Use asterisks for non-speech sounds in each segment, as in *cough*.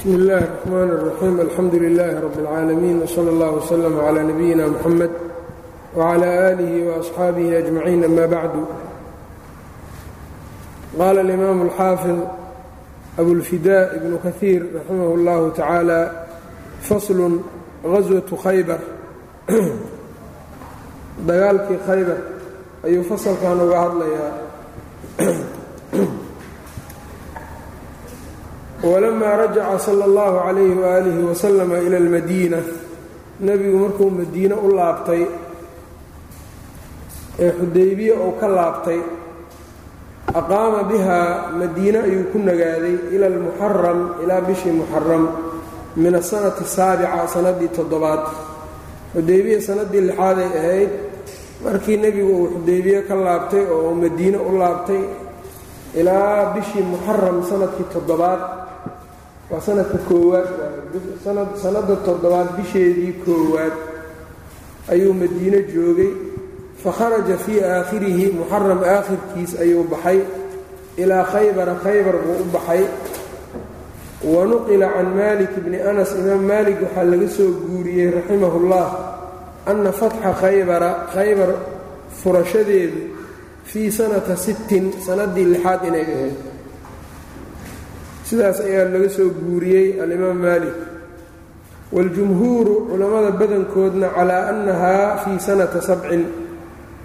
bsmi اllahi الرxman الرaxيim alxamdu لilaahi rab اlcaalamiin wslى اllah wslm عlى nabiyina mxamed wعlى آlih وaصxaabihi أجmaciin ama bacdu qaala اlimaamu اlxaafid abulfidaa ibnu kahiir raximah اllahu tacaala faslu gaswaةu khaybar *clears throat* dagaalkii khaybar ayuu fasalkan uga hadlayaa *clears throat* walamaa rajaca sala allahu calayhi waaalihi wasalama ila almadiina nebigu markuu madiine u laabtay ee xudaybiye uu ka laabtay aqaama bihaa madiine ayuu ku nagaaday ila almuxaram ilaa bishii muxaram min asanati saabica sannaddii toddobaad xudaybiye sannaddii lixaaday ahayd markii nebigu uu xudaybiye ka laabtay oo madiine u laabtay ilaa bishii muxaram sannadkii toddobaad waa sanadka koowaad sanadda toddobaad bisheedii koowaad ayuu madiine joogay. Fakharaja fii aakhirihi muxaram aakhirkiis ayuu baxay. Ilaa khaybara khaybar buu u baxay. Wa nuqila can maalik bni anas imaam maalik waxaa laga soo guuriyey raximahullah anna fatxa khaybara khaybar furashadeedu fii sanata sittin sannaddii lixaad inay ahayd sidaas ayaa laga soo guuriyey alimaam maalik. Waاljumhuuru culammada badankoodna calaa annahaa fii sanata sabcin.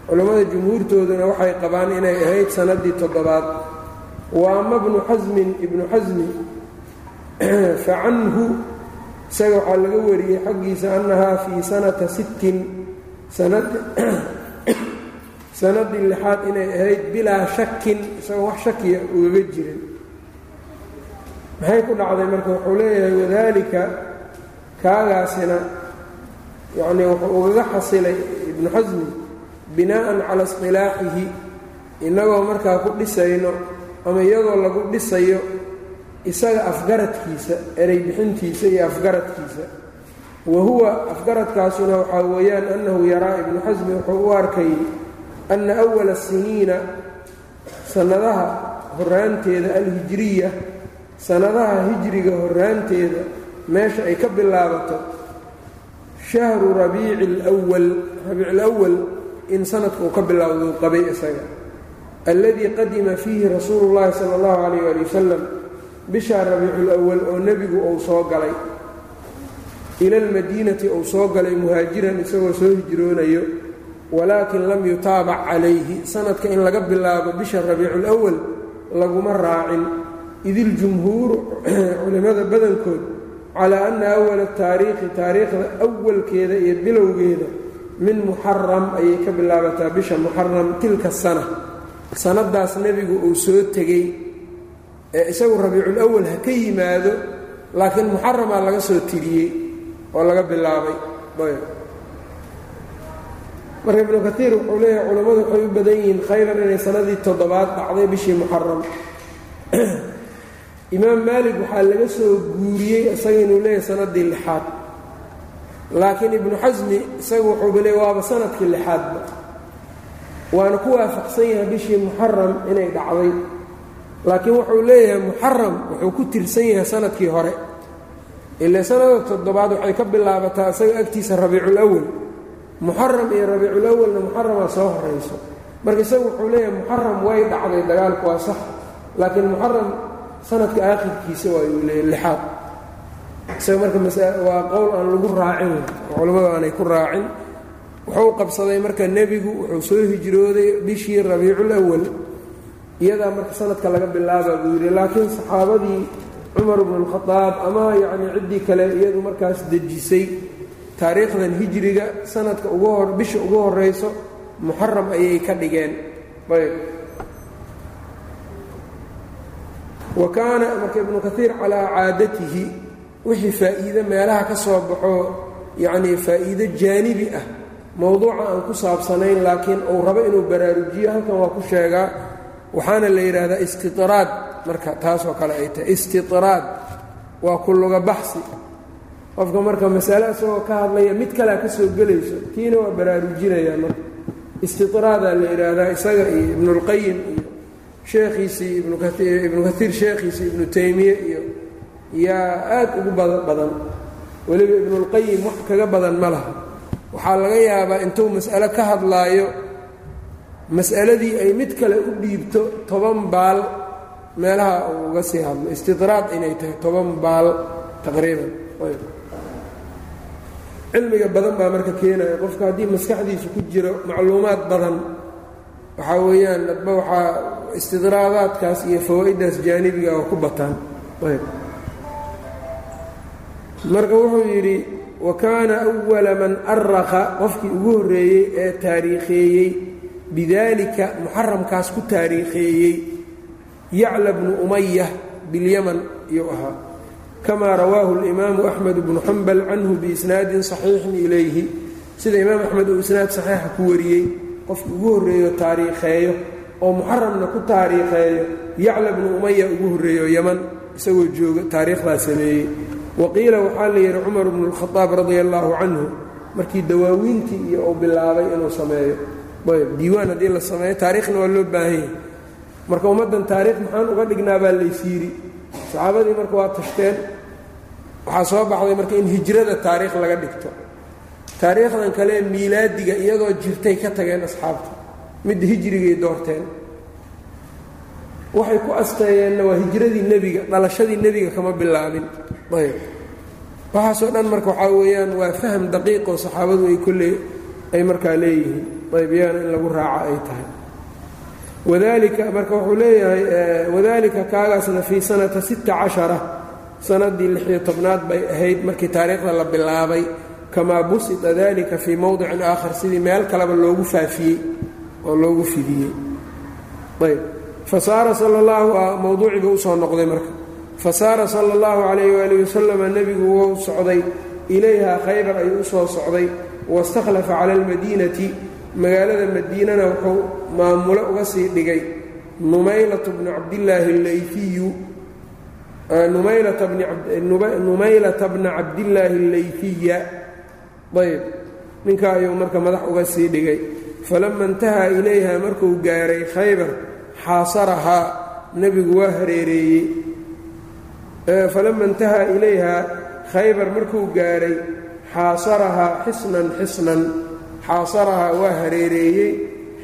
Culammada jumhuurtooduna waxay qabaan inay ahayd sannaddii toddobaad. Wa ama bnu xasmin ibnu xasmi *clears throat* fa canhu isaga waxaa laga wariyey xaggiisa annahaa fii sanata sittin sannaddii *clears throat* lixaad inay ahayd bilaa shakin isagoo wax shakiya ugaga jirin maxay ku dhacday marka wuxuu leeyahay wadaalika kaagaasina yacnii wuxuu ugaga xasilay ibnu xasmi binaa'an cala isqilaaxihi innagoo markaa ku dhisayno ama iyadoo lagu dhisayo isaga afgaradkiisa erey bixintiisa iyo afgaradkiisa. Wa huwa afgaradkaasuna waxaa weeyaan annahu yaraa ibnu xasmi wuxuu u arkay anna awala siniina sannadaha horaanteeda alhijriya sannadaha hijriga horaanteeda meesha ay ka bilaabato shahru rabiici alwal rabiicilawal in sanadka uu ka bilowduu qabay isaga. Alladii qadima fiihi rasuulu llaahi sala allahu calayh ali wasalam bishaa rabiiculawal oo nebigu uu soo galay. Ila almadiinati uu soo galay muhaajiran isagoo soo hijroonayo walaakin lam yutaabac calayhi. Sanadka in laga bilaabo bisha rabiiculawal laguma raacin idiljumhuuru culimmada badankood calaa anna awala taariikhi taariikhda awalkeeda iyo bilowgeeda min muxaram ayay ka bilaabataa bisha muxaram tilka sana. Sanadaas nebigu uu soo tegey ee isagu rabiiculawal ha ka yimaado laakiin muxaramaa laga soo tiriyey oo laga bilaabay. Marka ibnu kaiir wuxuu leeyahay culammadu waxay u badan yihiin khaybar inay sanadii toddobaad dhacday bishii muxaram imaam maalik waxaa laga soo guuriyey isaga inuu leeyahay sanadii lixaad. Laakiin ibnu xasmi isagu wuxuuba leey waaba sannadkii lixaadba waana ku waafaqsan yahay bishii muxaram inay dhacday. Laakiin wuxuu leeyahay muxaram wuxuu ku tirsan yahay sannadkii hore. Ile sanada toddobaad waxay ka bilaabataa isaga agtiisa rabiiculawal muxaram iyo rabiiculawalna muxaramaa soo horayso marka isagu wuxuu leeyahay muxaram way dhacday dagaalku waa sax. Laakiin muxaram sanadka aakhirkiisa waayuu leeyahy lixaad. Isaga marka waa qowl aan lagu raacin culammadu aanay ku raacin. Wuxuu qabsaday marka nebigu wuxuu soo hijrooday bishii rabiiculawal iyadaa marka sanadka laga bilaabaa buu yidhi laakiin saxaabadii cumar bnu lkhadaab ama yacnii ciddii kale iyadu markaas dejisay. Taariikhdan hijriga sanadka ugu hor bisha ugu horayso muxaram ayay ka dhigeen. Ayb wa kaana marka ibnu kaiir calaa caadatihi wixii faa'iide meelaha ka soo baxo yacnii faa'iide jaanibi ah mowduuca aan ku saabsanayn laakiin uu rabo inuu baraarujiyo halkan waa ku sheegaa waxaana la yidhaahdaa istiiraad marka taasoo kale ay tahay istiiraad waa ku luga baxsi. Qofka marka masale isagoo ka hadlaya mid kalea ka soo gelayso tiina waa baraarujinayaa marka. Istiiraadaa la yidhaahdaa isaga iyo ibnulqayim iyo sheekhiisii ibnu kaiir sheekhiisii ibnu taymiye iyo yaa aad ugu badan. Weliba ibnulqayim wax kaga badan ma laha. Waxaa laga yaabaa intuu mas'alo ka hadlaayo mas'aladii ay mid kale u dhiibto toban baal meelaha uu uga sii hadlo. Istidraad inay tahay toban baal taqriiban. Cilmiga badan baa marka keenaya. Qofka haddii maskaxdiisa ku jiro macluumaad badan waxaa weeyaan adba waxaa istidraadaadkaas iyo fawaa-iddaas jaanibiga oo ku bataan ayb marka wuxuu yidhi wa kaana أwala man araqa qofkii ugu horreeyey ee taariikheeyey bidalika muxaramkaas ku taariikheeyey yacla bnu umaya bilyaman iyuu ahaa kama rawaahu اlimaamu axmed bnu xambal canhu biisnaadin صaxiixin ilayhi sida imaam axmed uu isnaad saxiixa ku wariyey qofki ugu horreeyo taariikheeyo oo muxaramna ku taariikheeyo yacla bnu umaya ugu horreeyo yaman isagoo jooga taariikhdaa sameeyey. Waqiila waxaa la yidhi cumar bnu اlkhadaab radia allaahu canhu markii dawaawiintii iyo uu bilaabay inuu sameeyo. Diiwaan haddii la sameeyo taariikhna waa loo baahan yahay. Marka ummaddan taariikh maxaan uga dhignaa baa laysiiri saxaabadii marka waa tashteen waxaa soo baxday marka in hijrada taariikh laga dhigto. Taariikhdan kale miilaadiga iyadoo jirtay ka tageen asxaabta midda hijrigay doorteen. Waxay ku asteeyeenna waa hijradii nebiga dhalashadii nebiga kama bilaabin. Ayb. Waxaasoo dhan marka waxaa weeyaan waa faham daqiiqoo saxaabadu ay kolley ay markaa leeyihiin. Ayb iyagana in lagu raaco ay tahay. Wadalika marka wuxuu leeyahay wadalika kaagaasna fii sanata sita cashara sanadii lixiyo tobnaad bay ahayd markii taariikhda la bilaabay. Kamaa busita dalika fii mowdicin aakhar sidii meel kaleba loogu faafiyey oo loogu fidiyey. Ayb. Fasaara sala allahu mowduuciiba u soo noqday marka. Fasaara sala allahu calayh waalihi wasalama nebigu wou socday. Ilayha khaybar ayuu u soo socday. Wastakhlafa cala almadiinati magaalada madiinana wuxuu maamulo uga sii dhigay. Numaylata bni cabdillaahi allayfiyu numaylata bna cabdillaahi allayfiya ayb. Ninkaa ayuu marka madax uga sii dhigay falama intahaa ilayha markuu gaaray khaybar xaasarahaa nebigu waa hareereeyey falama intahaa ilayha khaybar markuu gaaray xaasarahaa xisnan xisnan xaasarahaa waa hareereeyey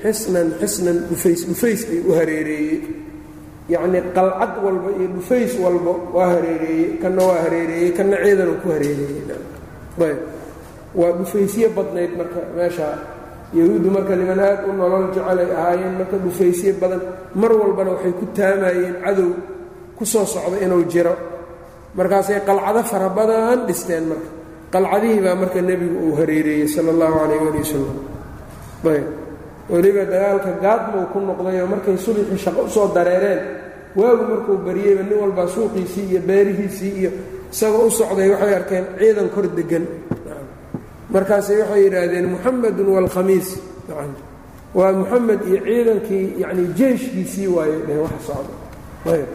xisnan xisnan dhufays dhufays ayuu u hareereeyey yacnii qalcad walba iyo dhufays walba waa hareereeyey kanna waa hareereeyey kanna ciidanuu ku hareereeyey ayb waa dhufaysyo badnayd marka meeshaa yahuuddu marka niman aad u nolol jecelay ahaayeen marka dhufaysyo badan mar walbana waxay ku taamayeen cadow ku soo socda inuu jiro. Markaasay qalcado fara badan dhisteen marka. Qalcadihii baa marka nebigu uu hareereeyey sala allahu calayh ali wasalam ayb. Weliba dagaalka gaadmuu ku noqdayoo markay subaxii shaqo u soo dareereen waagu markuu bariyeyba nin walbaa suuqiisii iyo beerihiisii iyo isagoo u socday waxay arkeen ciidan kor degan markaasay waxay yidhaahdeen muxamedun waalkhamiis waa muxamed iyo ciidankii yacni jeeshkiisii waayey dheh wax socda ayb.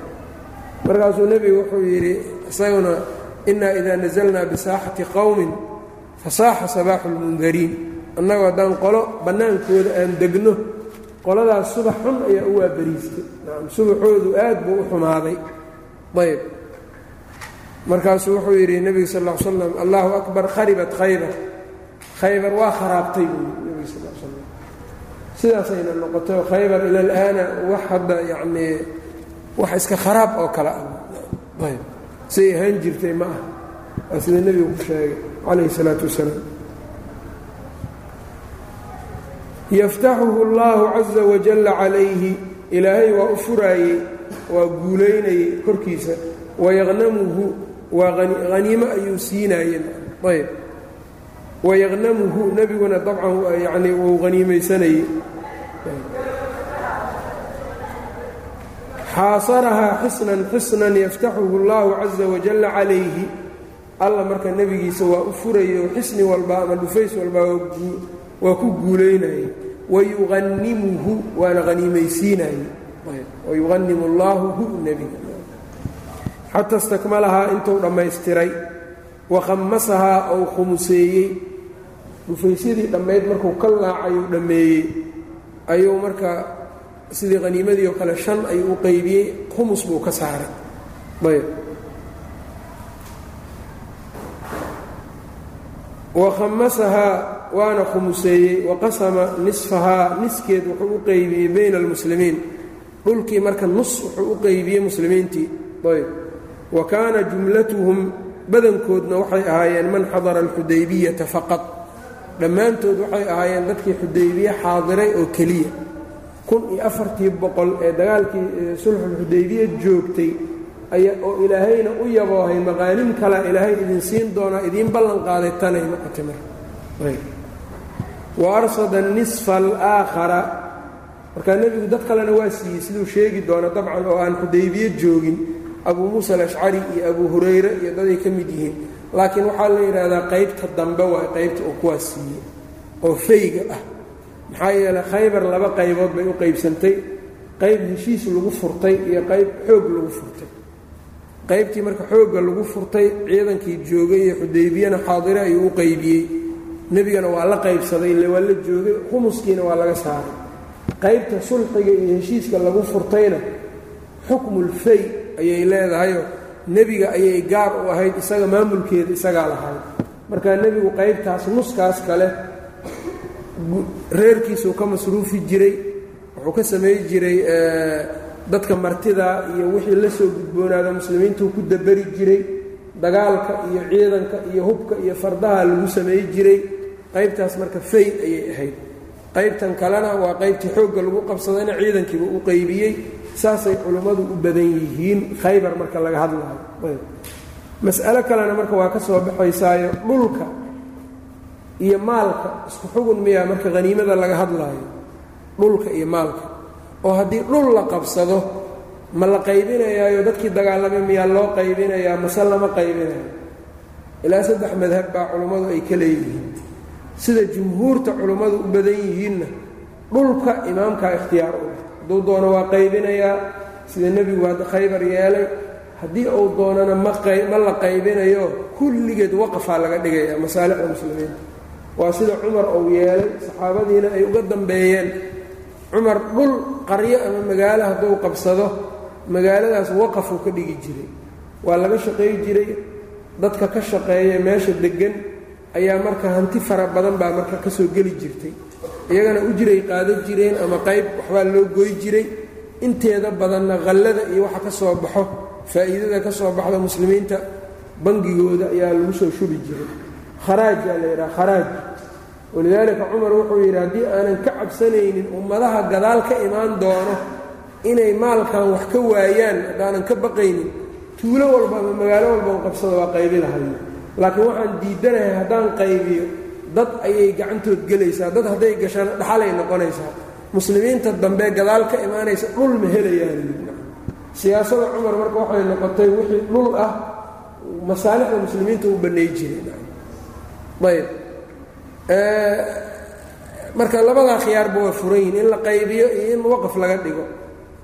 Markaasuu nebigu wuxuu yidhi isaguna inaa idaa nasalnaa bisaaxati qowmin fasaaxa sabaaxu lmundariin annagoo haddaan qolo bannaankooda aan degno qoladaas subax xun ayaa u waabariistay subaxoodu aad buu u xumaaday. Ayb. Markaasuu wuxuu yidhi nebiga sal l slam allahu akbar kharibat khaybar khaybar waa kharaabtay buu nebiga sal slam sidaasayna noqoto khaybar ila alaana wax hadda yacnii wax iska kharaab oo kale ah. Ayb. Siay ahaan jirtay ma ah waa sida nebigu ku sheegay calayhi salaatu wasalaam. Yaftaxuhu allahu caza wajalla calayhi ilaahay waa u furaayey waa guulaynayey korkiisa. Wayaqnamuhu waa haniimo ayuu siinaayey. Ayb wayaqnamuhu nebiguna dabcan yacnii wuu haniimaysanayey xaasarahaa xisnan xisnan yaftaxuhu allahu caza wajalla calayhi alla marka nebigiisa waa u furayo xisni walba ama dhufays walba waa ku guulaynayey wayuqanimuhu waana haniimaysiinayey wayuqanimu allaahu hu nebiga xata stakmalahaa intuu dhammaystiray wakhamasahaa ou khumuseeyey gufaysadii dhammayd markuu ka laacayuu dhammeeyey ayuu marka sidii haniimadii oo kale shan ayuu u qaybiyey khumus buu ka saaray ayb wakhamasahaa waana khumuseeyey waqasama nisfahaa niskeed wuxuu u qaybiyey bayna almuslimiin dhulkii marka nus wuxuu u qaybiyey muslimiintii ayb wa kaana jumlatuhum badankoodna waxay ahaayeen man xadara alxudaybiyata faqad dhammaantood waxay ahaayeen dadkii xudaybiye xaadiray oo keliya. Kun iyo afartii boqol ee dagaalkii sulxulxudaybiya joogtay oo ilaahayna u yaboohay maqaanim kala ilaahay idin siin doonaa idiin ballan qaaday tanay noqotay marka wa arsada nisfa alaakhara. Markaa nebigu dad kalena waa siiyey siduu sheegi doono dabcan oo aan xudaybiye joogin abuu muusa alashcari iyo abuu hurayre iyo daday ka mid yihiin. Laakiin waxaa la yidhaahdaa qaybta dambe waa qaybta uu kuwaas siiyey oo fayga ah. Maxaa yeeley khaybar laba qaybood bay u qaybsantay. Qayb heshiis lagu furtay iyo qayb xoog lagu furtay. Qaybtii marka xoogga lagu furtay ciidankii joogay iyo xudaybiyana xaadire ayuu u qaybiyey. Nebigana waa la qaybsaday ile waa la joogay khumuskiina waa laga saaray. Qaybta sulxiga iyo heshiiska lagu furtayna xukmulfay ayay leedahayoo nebiga ayay gaar u ahayd isaga maamulkeeda isagaa lahayd. Markaa nebigu qaybtaas nuskaas kale reerkiisuu ka masruufi jiray wuxuu ka samay jiray dadka martida iyo wixii la soo gudboonaada muslimiintuu ku daberi jiray. Dagaalka iyo ciidanka iyo hubka iyo fardaha lagu samay jiray. Qaybtaas marka fayd ayay ahayd. Qaybtan kalena waa qaybtii xoogga lagu qabsadayna ciidankiiba u qaybiyey saasay culimmadu u badan yihiin khaybar marka laga hadlaayo mas'alo kalena marka waa ka soo baxaysaayo dhulka iyo maalka. Isku xugun miyaa marka haniimada laga hadlaayo? Dhulka iyo maalka. Oo haddii dhul la qabsado ma la qaybinayaayo? Dadkii dagaalamay miyaa loo qaybinayaa? Mase lama qaybinayo ilaa saddex madhab baa culimmadu ay ka leeyihiin. Sida jumhuurta culimmadu u badan yihiinna dhulka imaamkaa ikhtiyaar u leh hadduu doono waa qaybinayaa. Sida nebigu hadda khaybar yeelay haddii uu doonana ma ma la qaybinayo kulligeed waqafaa laga dhigaya masaalixda muslimiinta waa sida cumar uu yeelay saxaabadiina ay uga dambeeyeen. Cumar dhul qaryo ama magaalo hadduu qabsado magaaladaas waqafuu ka dhigi jiray. Waa laga shaqay jiray dadka ka shaqeeya meesha deggan ayaa marka hanti fara badan baa marka ka soo geli jirtay iyagana ujiray qaado jireen ama qayb waxbaa loo goy jiray. Inteeda badanna khallada iyo waxa ka soo baxo faa'iidada ka soo baxda muslimiinta bangigooda ayaa lagu soo shubi jiray. Kharaajaa la yidhaha kharaaj. Walidaalika cumar wuxuu yidhi haddii aanan ka cabsanaynin ummadaha gadaal ka imaan doono inay maalkan wax ka waayaan haddaanan ka baqaynin tuulo walba ama magaalo walba u qabsada waa qaybi lahayo laakiin waxaan diidanahay haddaan qaybiyo dad ayay gacantood gelaysaa dad hadday gashana dhaxalay noqonaysaa. Muslimiinta dambe gadaal ka imaanaysa dhul ma helayaan. Siyaasada cumar marka waxay noqotay wixii dhul ah masaalixda muslimiinta u bannay jiray. Ayb. Marka labadaa khiyaarba waa furan yihiin in la qaybiyo iyo in waqaf laga dhigo.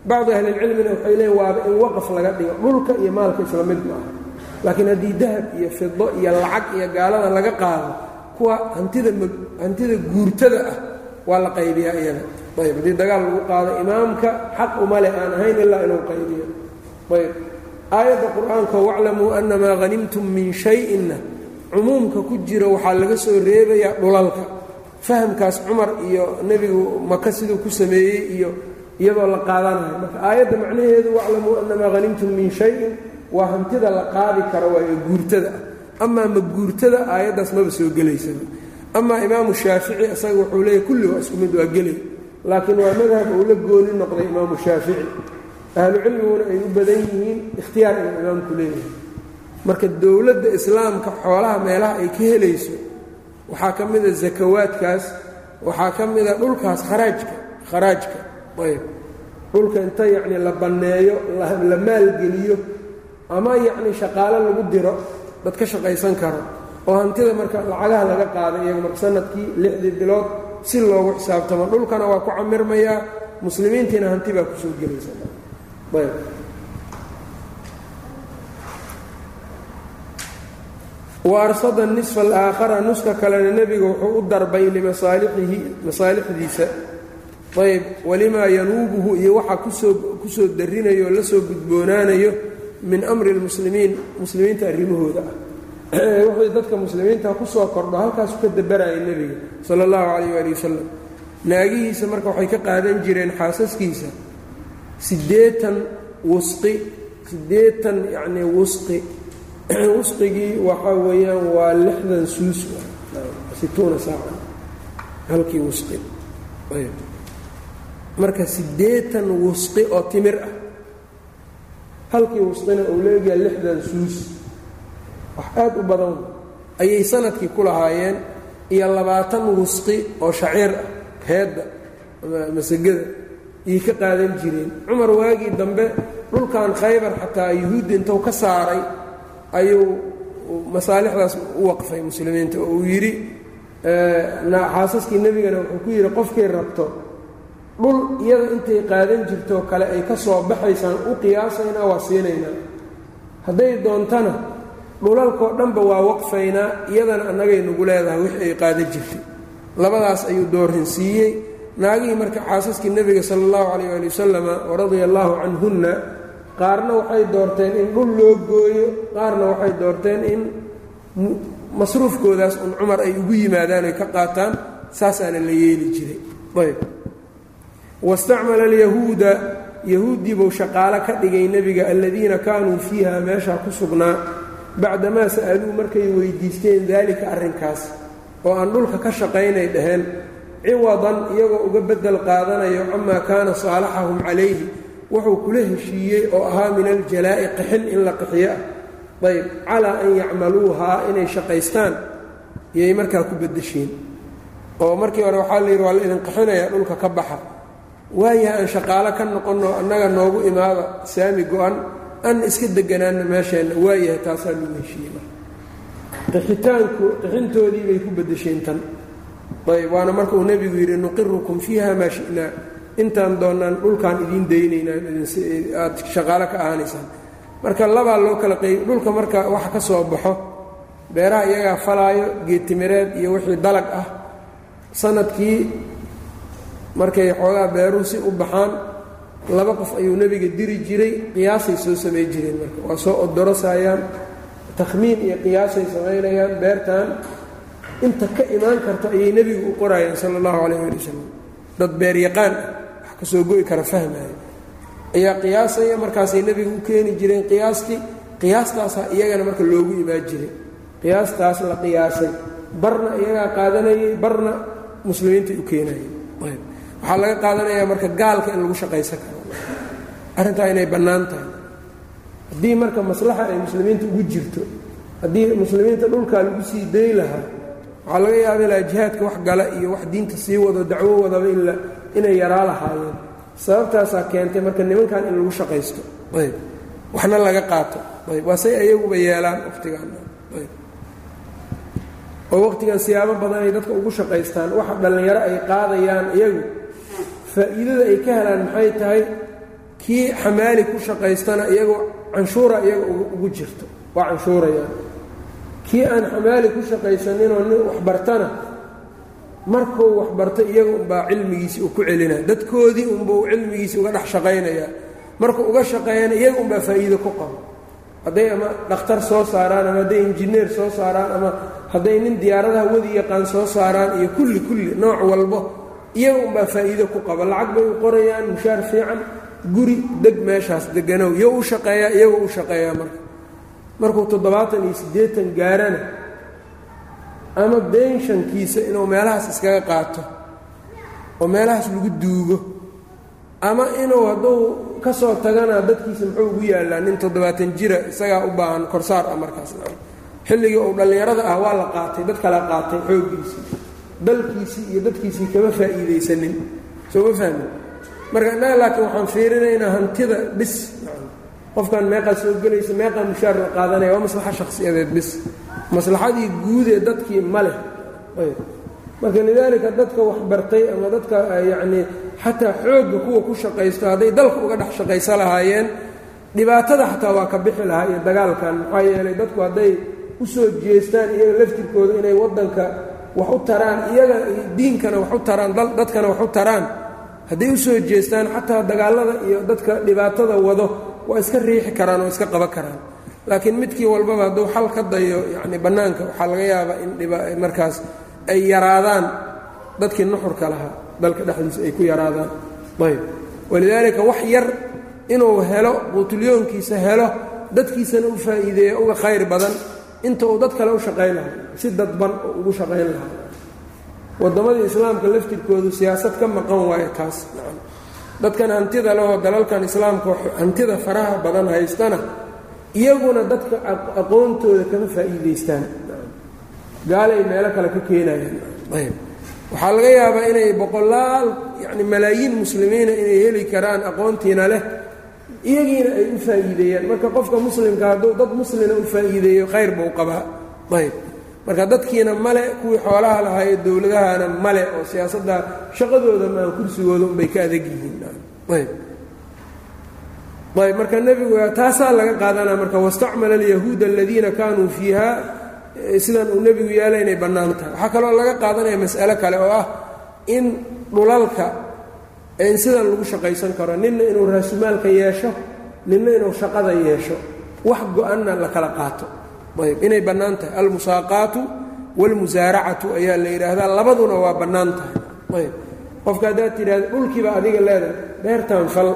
Bacdu ahlilcilmina waxay leeyiin waaba in waqaf laga dhigo dhulka iyo maalka isla mid maaha. Laakiin haddii dahab iyo fido iyo lacag iyo gaalada laga qaado kuwa hantida guurtada ah waa la qaybiyaa iyada. Ayb haddii dagaal lagu qaado imaamka xaq umale aan ahayn ilaa inuu qaybiyo. Ayb aayadda qur'aanka waclamuu annamaa hanimtum min shay-inna cumuumka ku jiro waxaa laga soo reebayaa dhulalka. Fahamkaas cumar iyo nebigu maka siduu ku sameeyey iyo iyadoo la qaadanayo. Marka aayadda macnaheedu waclamuu annamaa hanimtum min shayin waa hantida la qaadi karo waayo guurtada ah amaa ma guurtada aayaddaas maba soo gelaysaba amaa imaamu shaafici isaga wuxuu leeyahy kulli waa isku mid waa gelay. Laakiin waa madhab uu la gooni noqday imaamu shaafici. Ahlu cilmiguna ay u badan yihiin ikhtiyaar inuu imaamku leeyahay marka dowladda islaamka xoolaha meelaha ay ka helayso waxaa ka mida zakawaadkaas waxaa ka mida dhulkaas kharaajka kharaajka ayb. Dhulka inta yacni la banneeyo la maalgeliyo ama yacni shaqaalo lagu diro dad ka shaqaysan karo oo hantida marka lacagaha laga qaaday iyaga marka sannadkii lixdii bilood si loogu xisaabtamo. Dhulkana waa ku camirmayaa muslimiintiina hanti baa ku soo gelaysa. Ayb. Wa arsada nisfa alaakhara nuska kalena nebiga wuxuu u darbay limasaalixihi masaalixdiisa. Ayb. Walimaa yanuubuhu iyo waxa ku soo ku soo darinayo o la soo gudboonaanayo min amri lmuslimiin muslimiinta arrimahooda ah. *clears throat* Wuxuu dadka muslimiinta ku soo kordho halkaasu ka dabaraya nebiga sala allahu calayh waali wasalam naagihiisa marka waxay ka qaadan jireen xaasaskiisa. Siddeetan wusqi siddeetan yacnii wusqi. *clears throat* Wusqigii waxaa weeyaan waa lixdan suus situuna saaca. Halkii wusqi. Marka siddeetan wusqi oo timir ah halkii wusqina uu leegayaa lixdan suus. Wax aad u badan ayay sannadkii ku lahaayeen iyo labaatan wusqi oo shaciir ah heedda masagada iyay ka qaadan jireen. Cumar waagii dambe dhulkan khaybar xataa yuhuudda intuu ka saaray ayuu masaalixdaas u waqfay muslimiinta oo uu yidhi xaasaskii nebigana wuxuu ku yidhi qofkay rabto dhul iyada intay qaadan jirtoo kale ay ka soo baxaysaan u qiyaasaynaa waa siinaynaa. Hadday doontana dhulalkoo dhanba waa waqfaynaa iyadana annagay nagu leedahay wixii ay qaadan jirtay. Labadaas ayuu doorinsiiyey naagihii marka xaasaskii nebiga sala allahu calayh ali wasalama waradia allaahu canhunna qaarna waxay doorteen in dhul loo gooyo qaarna waxay doorteen in masruufkoodaas un cumar ay ugu yimaadaan oy ka qaataan saasaana la yeeli jiray. Ayb wastacmala alyahuuda yahuuddii buu shaqaalo ka dhigay nebiga aladiina kaanuu fiiha meeshaa ku sugnaa bacdamaa sa'aluu markay weydiisteen daalika arrinkaas oo aan dhulka ka shaqaynay dhaheen ciwadan iyagoo uga beddel qaadanayo camaa kaana saalaxahum calayhi wuxuu kula heshiiyey oo ahaa min aljalaa'i qixin in la qixiyo ah ayb calaa an yacmaluuhaa inay shaqaystaan iyay markaa ku beddesheen oo markii hore waxaa la yidhi waa la idin qixinayaa dhulka ka baxa waayaha aan shaqaalo ka noqonno annaga noogu imaada saami go-an an iska deganaanna meesheenna. Waayahay taasaa lagu heshiiyey. Qixitaanku qixintoodii bay ku beddesheen tan. Ayb waana marka uu nebigu yidhi nuqirukum fiiha maa shi'naa. Intaan doonnaan dhulkaan idiin daynaynaa aad shaqaalo ka ahaanaysaan. Marka labaa loo kala qeyb dhulka marka wax ka soo baxo beeraha iyagaa falaayo geedtimireed iyo wixii dalag ah sannadkii markay xoogaa beeruhu si u baxaan laba qof ayuu nebiga diri jiray qiyaasay soo samay jireen marka. Waa soo odorosayaan takhmiin iyo qiyaasay samaynayaan beertan inta ka imaan karto ayay nebigu u qorayeen sala allahu calayh ali wasalam dad beer yaqaan ah wax ka soo go'i kara fahmaya ayaa qiyaasaya markaasay nebiga u keeni jireen qiyaastii qiyaastaasaa iyagana marka loogu imaan jiray. Qiyaastaas la qiyaasay. Barna iyagaa qaadanayay barna muslimiintay u keenayeen waxaa laga qaadanayaa marka gaalka in lagu shaqaysan karo. Arrintaa inay bannaan tahay. Haddii marka maslaxa ay muslimiinta ugu jirto haddii muslimiinta dhulkaa lagu sii day lahaa waxaa laga yaaba ilaa jihaadka wax gala iyo wax diinta sii wado dacwo wadaba inay yaraa lahaayeen. Sababtaasaa keentay marka nimankan in lagu shaqaysto. Ayb. Waxna laga qaato. Ayb. Waa say ayaguba yeelaan waqtigan ayb. Oo waqtigan siyaabo badan ay dadka ugu shaqaystaan. Waxa dhallinyaro ay qaadayaan iyagu faa'iidada ay ka helaan maxay tahay kii xamaali ku shaqaystana iyagu canshuura iyaga ugu jirto. Waa canshuurayaan kii aan xamaali ku shaqaysaninoo nin waxbartana markuu waxbarto iyaga unbaa cilmigiisii uu ku celinaya dadkoodii unbuu cilmigiisii uga dhex shaqaynayaa markuu uga shaqeeyana iyaga unbaa faa'iido ku qabo. Hadday ama dhakhtar soo saaraan ama hadday injineer soo saaraan ama hadday nin diyaaradaha wadi yaqaan soo saaraan iyo kulli kulli nooc walbo iyaga unbaa faa'iido ku qaba. Lacag bay u qorayaan mushaar fiican. Guri deg meeshaas deganow iyo u shaqeeyaa iyagoo u shaqeeyaa marka. Markuu toddobaatan iyo siddeetan gaarana ama benshankiisa inuu meelahaas iskaga qaato oo meelahaas lagu duugo ama inuu hadduu ka soo tagana dadkiisa muxuu ugu yaallaa nin toddobaatan jira isagaa u baahan korsaar ah markaas. Xilligii uu dhallinyarada ah waa la qaatay dad kala qaatay xooggiisii dalkiisii iyo dadkiisii kama faa'iidaysanin. Soo ma fahmin? Marka innaga laakiin waxaan fiirinaynaa hantida bis. Qofkan meeqaa soo gelaysa meeqaa mushaar la qaadanaya waa maslaxa shakhsiyadeed bis. Maslaxadii guud ee dadkii ma leh. Marka lidaalika dadka waxbartay ama dadka yacnii xataa xoogga kuwa ku shaqaysto hadday dalka uga dhex shaqaysa lahaayeen dhibaatada xataa waa ka bixi lahaa iyo dagaalkan. Maxaa yeelay dadku hadday u soo jeestaan iyaga laftirkooda inay waddanka wax u taraan iyaga diinkana wax u taraan dadkana wax u taraan. Hadday u soo jeestaan xataa dagaalada iyo dadka dhibaatada wado waa iska riixi karaan oo iska qaban karaan. Laakiin midkii walbaba hadduu xal ka dayo yacni bannaanka waxaa laga yaabaa in dhiba markaas ay yaraadaan dadkii nuxurka lahaa dalka dhexdiisa ay ku yaraadaan. Ayb walidaalika wax yar inuu helo quutulyoonkiisa helo dadkiisana u faa'iideeya uga khayr badan inta uu dad kale u shaqayn lahaa si dadban oo ugu shaqayn lahaa. Waddamadii islaamka laftirkoodu siyaasad ka maqan waayo taas. Dadkan hantida lehoo dalalkan islaamka hantida faraha badan haystana iyaguna dadka aqoontooda kama faa'iidaystaan. Gaalay meelo kale ka keenayaan. Ayb waxaa laga yaabaa inay boqolaal yani malaayiin muslimiina inay heli karaan aqoontiina leh iyagiina ay u faa'iideeyaan. Marka qofka muslimka hadduu dad muslina u faa'iideeyo khayr buu qabaa. Ayb. Marka dadkiina male kuwii xoolaha lahaa ee dowladahana male oo siyaasadda shaqadooda kursigooda unbay ka adag yihiin. Ayb. Ayb. Marka nebigu taasaa laga qaadanaa. Marka wastacmala alyahuuda aladiina kaanuu fiiha sidan uu nebigu yaalla inay bannaan tahay waxaa kaloo laga qaadanaya mas'alo kale oo ah in dhulalka in sidan lagu shaqaysan karo ninna inuu raasumaalka yeesho ninna inuu shaqada yeesho wax go-anna la kala qaato. Ayb inay bannaan tahay. Almusaaqaatu waalmusaaracatu ayaa la yidhaahdaa labaduna waa bannaan tahay. Ayb qofka haddaad tidhahda dhulkiiba adiga leedahay beertan fal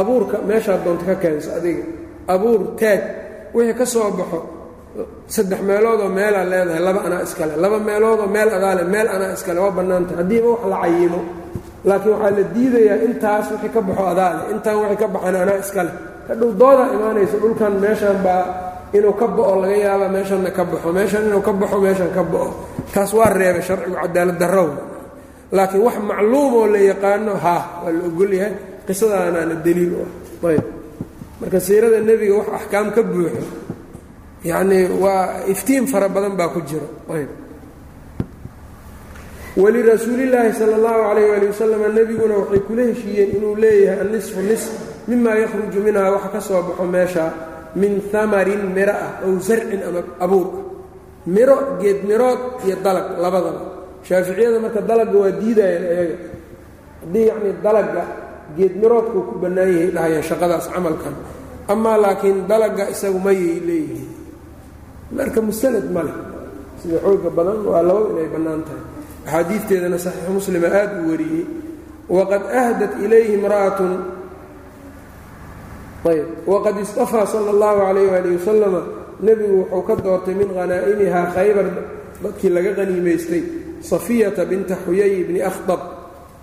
abuurka meeshaad doonto ka keenso adiga abuur taag wixii ka soo baxo saddex meeloodoo meelaa leedahay laba anaa iskale laba meeloodoo meel adaale meel anaa iskale waa bannaantahay haddiiba wax la cayimo laakiin waxaa la diidayaa intaas wixii ka baxo adaale intaan wixii ka baxan anaa iskale hadhow doodaa imaanayso dhulkan meeshan baa inuu ka bao laga yaaba meeshanna ka baxo meeshan inuu ka baxo meeshan ka bao taas waa reebay sharcigu cadaalad darrow. Laakiin wax macluumoo la yaqaano haa waa la ogolyahay qisadaanaana daliil u ah. Ayb. Marka siirada nebiga wax axkaam ka buuxo yacnii waa iftiin fara badan baa ku jiro ayb walirasuulillaahi sala allahu calayh ali wasalam nebiguna waxay kula heshiiyeen inuu leeyahay annisfu nis mimaa yakhruju minhaa wax ka soo baxo meesha min amarin miro ah ow sarcin ama abuur ah. Miro geed mirood iyo dalag labadaba. Shaaficiyada marka dalagga waa diidayaan ayaga. Haddii yacnii dalagga geed miroodkuu ku bannaan yahay dhahayaan shaqadaas camalkan. Amaa laakiin dalagga isagu mayay leeyihiin. Marka mustanad ma leh. Sida xooga badan waa laba inay bannaan tahay axaadiidteedana saxiixu muslima aad uu wariyey waqad ahdat ilayhi imra'atun. Ayb waqad istafaa sala allahu calayh waali wasalama nebigu wuxuu ka doortay min khanaa'imihaa khaybar dadkii laga qaniimaystay safiyata binta xuyay bni akhdab.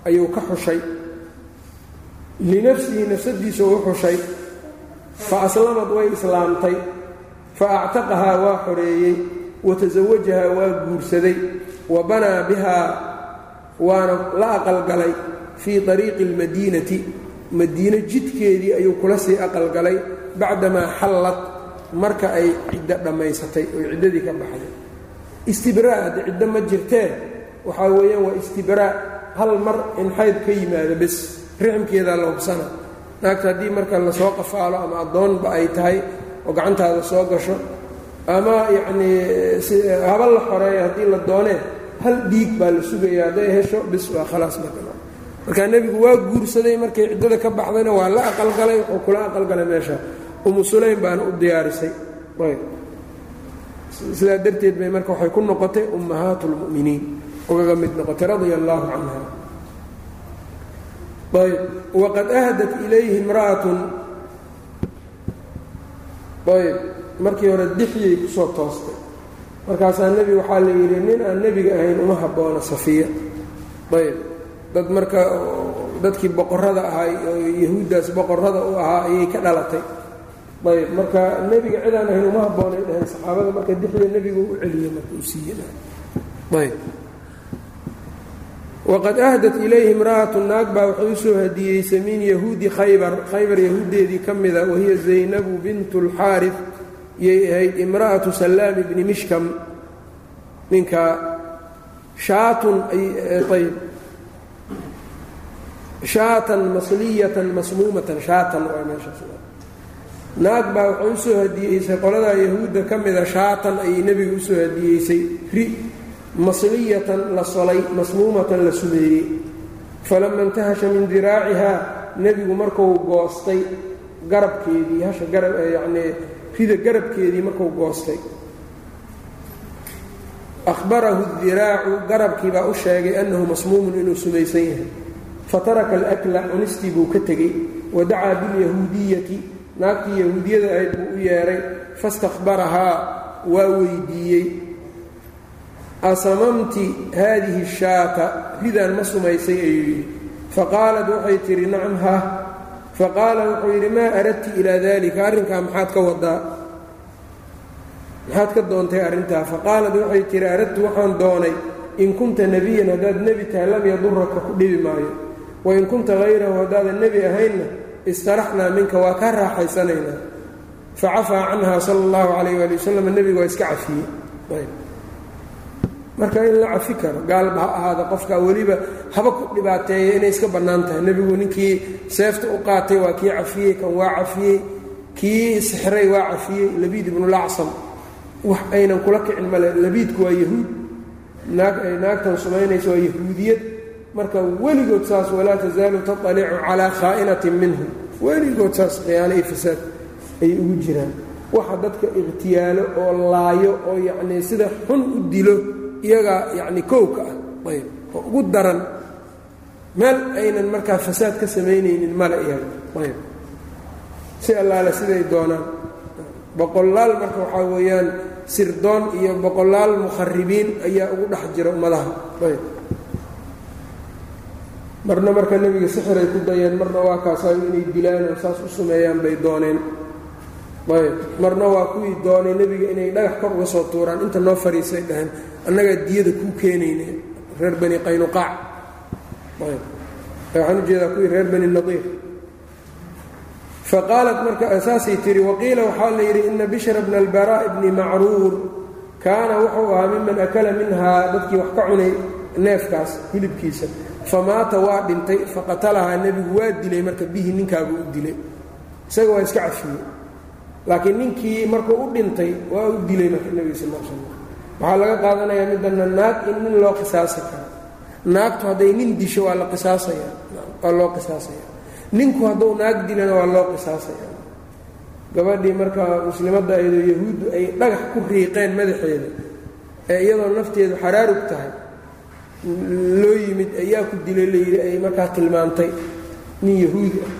Ayuu ka xushay. Linafsihi nafsadiisa u xushay. Fa aslamad way islaamtay. Fa actaqahaa waa xoreeyey wa tasawajahaa waa guursaday wa banaa bihaa waana la aqalgalay fii ariiqi اlmadiinati madiine jidkeedii ayuu kula sii aqalgalay bacdamaa xallad marka ay ciddo dhammaysatay oy ciddadii ka baxday istibraa hadde ciddo ma jirtee waxaa weeyaan waa istibraa hal mar in xayd ka yimaado bes rixmkeedaa la hubsana naagta haddii marka la soo qafaalo ama addoonba ay tahay oo gacantaada soo gasho ama yacnii haba la xoreeyo haddii la doonee hal dhiig baa la sugaya hadday hesho bis waa khalaas marka markaa nebigu waa guursaday markay ciddada ka baxdayna waa la aqalgalay wuxuu kula aqalgalay meesha. Umu sulaym baana u diyaarisay. Sidaa darteed bay marka waxay ku noqotay ummahaat اlmu'miniin ugaga mid noqotay radia allaahu canha. Ayb waqad ahdat ilayhi imra'atun. Ayb markii hore dixyay ku soo toostay. Markaasaa nebi waxaa la yidhi nin aan nebiga ahayn uma habboona safiya. Ayb. Dad marka dadkii boqorada ahaa oo yahuuddaas boqorada u ahaa ayay ka dhalatay. Ayb. Marka nebiga cidaan ahayn uma habboonay dhaheen. Saxaabada marka dixya nebigu u celiye marka u siiyeyayb waqad ahdat ilayhi imra'atu naag baa waxay u soo hadiyeysay min yahuudi khaybar. Khaybar yahuuddeedii ka mida wahiya zaynabu bintu اlxaarif yay ahayd imra'atu salaam bni mishkam. Ninka shaatun ayb shaatan masliyatan masmuumatan shaatan waa meeshaas naag baa waxay u hadiyeysay qoladaa yahuudda ka mida shaatan ayay nebiga u soo hadiyeysay. Ri masliyatan la solay masmuumatan la sumeeyey. Falama intahasha min diraacihaa nebigu markuu goostay garabkeedii hasha garab yacnii rida garabkeedii markuu goostay. Ahbarahu garabkii baa u sheegay annahu masmuumun inuu sumaysan yahay. Fataraka alakla cunistii buu ka tegey. Wa dacaa bilyahuudiyati naagtii yahuudiyada ahayd buu u yeedhay fastakhbarahaa waa weydiiyey. Asamamti haadihi shaata ridaan ma sumaysay ayuu yidhi. Faqaalat waxay tidhi nacam ha faqaala wuxuu yidhi maa aradti ilaa dalika arrinkaa maxaad ka wadaa maxaad ka doontay arrintaa faqaalat waxay tihi aradtu waxaan doonay in kunta nebiyan haddaad nebi tahay lam yaduraka ku dhibi maayo wain kunta hayrahu haddaadan nebi ahaynna istaraxnaa minka waa kaa raaxaysanaynaa facafaa canha sala allahu calayh waali wasalam nebigu waa iska cafiyey marka in la cafi karo gaalba ha ahaada qofka weliba haba ku dhibaateeya inay iska bannaan tahay. Nebigu ninkii seefta u qaatay waa kii cafiyey kan waa cafiyey kii sixray waa cafiyey labiid ibnulacsan wax aynan kula kicin male labiidku waa yahuud. Naag ay naagtan sumaynayso waa yahuudiyad. Marka weligood saas walaa tasaalu taطalicu calaa khaa'inatin minhum. Weligood saas khiyaano iyo fasaad ayay ugu jiraan. Waxa dadka ikhtiyaalo oo laayo oo yacnii sida xun u dilo iyagaa yacni kowka ah ayb oo ugu daran meel aynan markaa fasaad ka samaynaynin male iyaga ayb. Si allaale siday doonaan. Boqolaal marka waxaa weeyaan sirdoon iyo boqolaal mukharibiin ayaa ugu dhex jira ummadaha ayb. Marna marka nebiga sixiray ku dayeen marna waa kaasaayo inay dilaan oo saas u sameeyaan bay dooneen ayb marna waa kuwii doonay nebiga inay dhagax kor uga soo tuuraan. Inta noo fariisay dhaheen annagaa diyada kuu keenayne reer bani qaynuqaac. Waxaan u jeedaa kuwii reer bani nadiir. Faqaalat marka saasay tihi waqiila waxaa la yidhi ina bishra bna albaraa'i bni macruur kaana wuxuu ahaa miman akala minhaa dadkii wax ka cunay neefkaas hilibkiisa. Famaata waa dhintay faqatalahaa nebigu waa dilay marka bihi ninkaabuu u dilay. Isaga waa iska cafiyey laakiin ninkii markuu u dhintay waa u dilay marka nebiga sal slam waxaa laga qaadanayaa midana naag in nin loo qisaasi karo naagtu hadday nin disho waa la qisaasaya waa loo qisaasaya ninku hadduu naag dilana waa loo qisaasaya gabadhii marka muslimadda ayadoo yahuuddu ay dhagax ku riiqeen madaxeeda ee iyadoo nafteedu xaraarug tahay loo yimid ayaa ku dilay layidhi ay markaa tilmaantay nin yahuudi ah.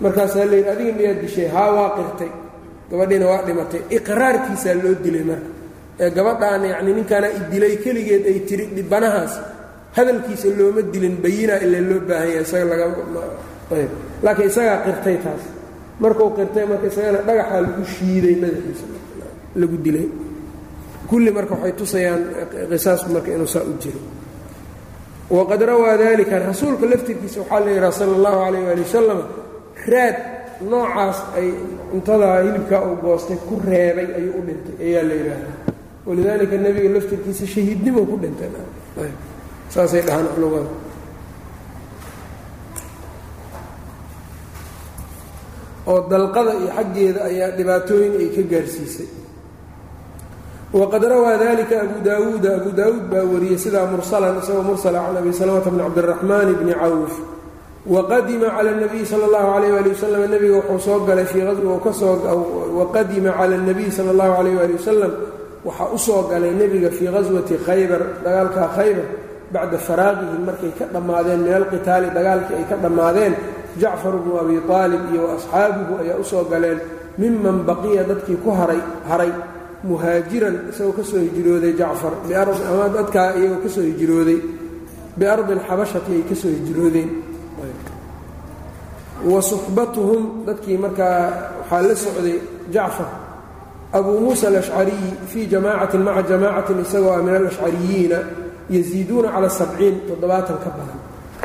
Markaasaa layidhi adiga miyaad dishay? Haa waa qirtay gabadhiina waa dhimatay. Iqraarkiisaa loo dilay marka. Ee gabadhaan yacni ninkaana idilay keligeed ay tiri dhibanahaas hadalkiisa looma dilin bayinaa ilaa loo baahan yahay isaga laga ayb. Laakiin isagaa qirtay taas. Markuu qirtay marka isagana dhagaxaa lagu shiiday madaxiisa lagu dilay. Kulli marka waxay tusayaan qisaasku marka inuu saa u jiro. Waqad rawaa dalika rasuulka laftirkiisa waxaa la yidhaha sala allahu calayh waali wasalam raad noocaas ay cuntadaa hilibkaa uu goostay ku reebay ayuu u dhintay ayaa la yidhaahdaa. Walidaalika nebiga laftirkiisa shahiidnimo ku dhintay. Saasay dhahaan culumada oo dalqada iyo xaggeeda ayaa dhibaatooyin ay ka gaarsiisay. Waqad rawaa dalika abu daawuuda abu daawuud baa wariyey sidaa mursalan isagoo mursala can abi salamata bni cabdiraxmaan bni cawf waqadima cala nabiyi sala allahu alayh ali wasalam nebiga wuxuu soo galay fii waqadima cala nabiyi sala allahu alayh ali wasalam waxaa u soo galay nebiga fii qaswati khaybar dagaalkaa khaybar bacda faraaqihim markay ka dhammaadeen min alqitaali dagaalkii ay ka dhammaadeen jacfar bnu abi aalib iyo waasxaabuhu ayaa u soo galeen miman baqiya dadkii ku haray haray muhaajiran isagoo ka soo hijrooday jacfar ama dadkaa iyagoo ka soo hijrooday biardi alxabashati ay ka soo hijroodeen wa suxbatuhum dadkii markaa waxaa la socday jacfar abuu muusa alashcariyi fii jamaacatin maca jamaacatin isagoo ah min alashcariyiina yaziiduuna cala sabciin toddobaatan ka badan.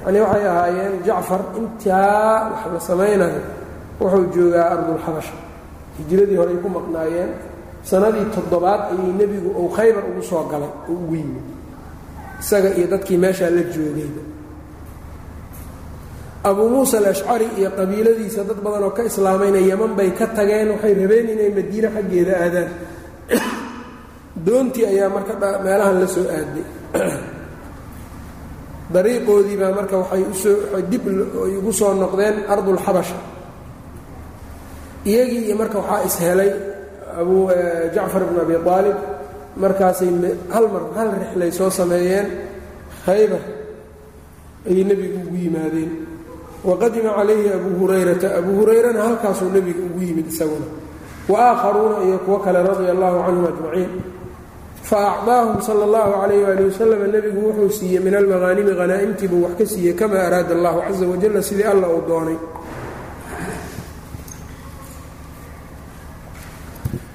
Yacnii waxay ahaayeen jacfar intaa wax la samaynayo wuxuu joogaa ardulxabasha hijradii horey ku maqnaayeen sanadii toddobaad ayay nebigu uu khaybar ugu soo galay oo ugu yimid. Isaga iyo dadkii meeshaa la joogayba abuu muusa alashcari iyo qabiiladiisa dad badan oo ka islaamayna yeman bay ka tageen waxay rabeen inay madiine xaggeeda aadaan. Doontii ayaa marka meelahan la soo aaday. Dariiqoodii baa marka waxay u soo dib ay ugu soo noqdeen ardulxabasha iyagii iyo marka waxaa ishelay abu jacfar bn abi aalib markaasay hal mar hal rixlay soo sameeyeen khaybar ayay nebiga ugu yimaadeen waqadima calayhi abuu hurayrata abuu hurayrana halkaasuu nebiga ugu yimid isaguna wa aakharuuna iyo kuwo kale radia allahu canhum ajmaciin fa acdaahum sala allahu calayh waali wasalam nebigu wuxuu siiyey min almaqaanimi hanaa'imtii buu wax ka siiyey kama araada allahu caza wajalla sidii alla uu doonay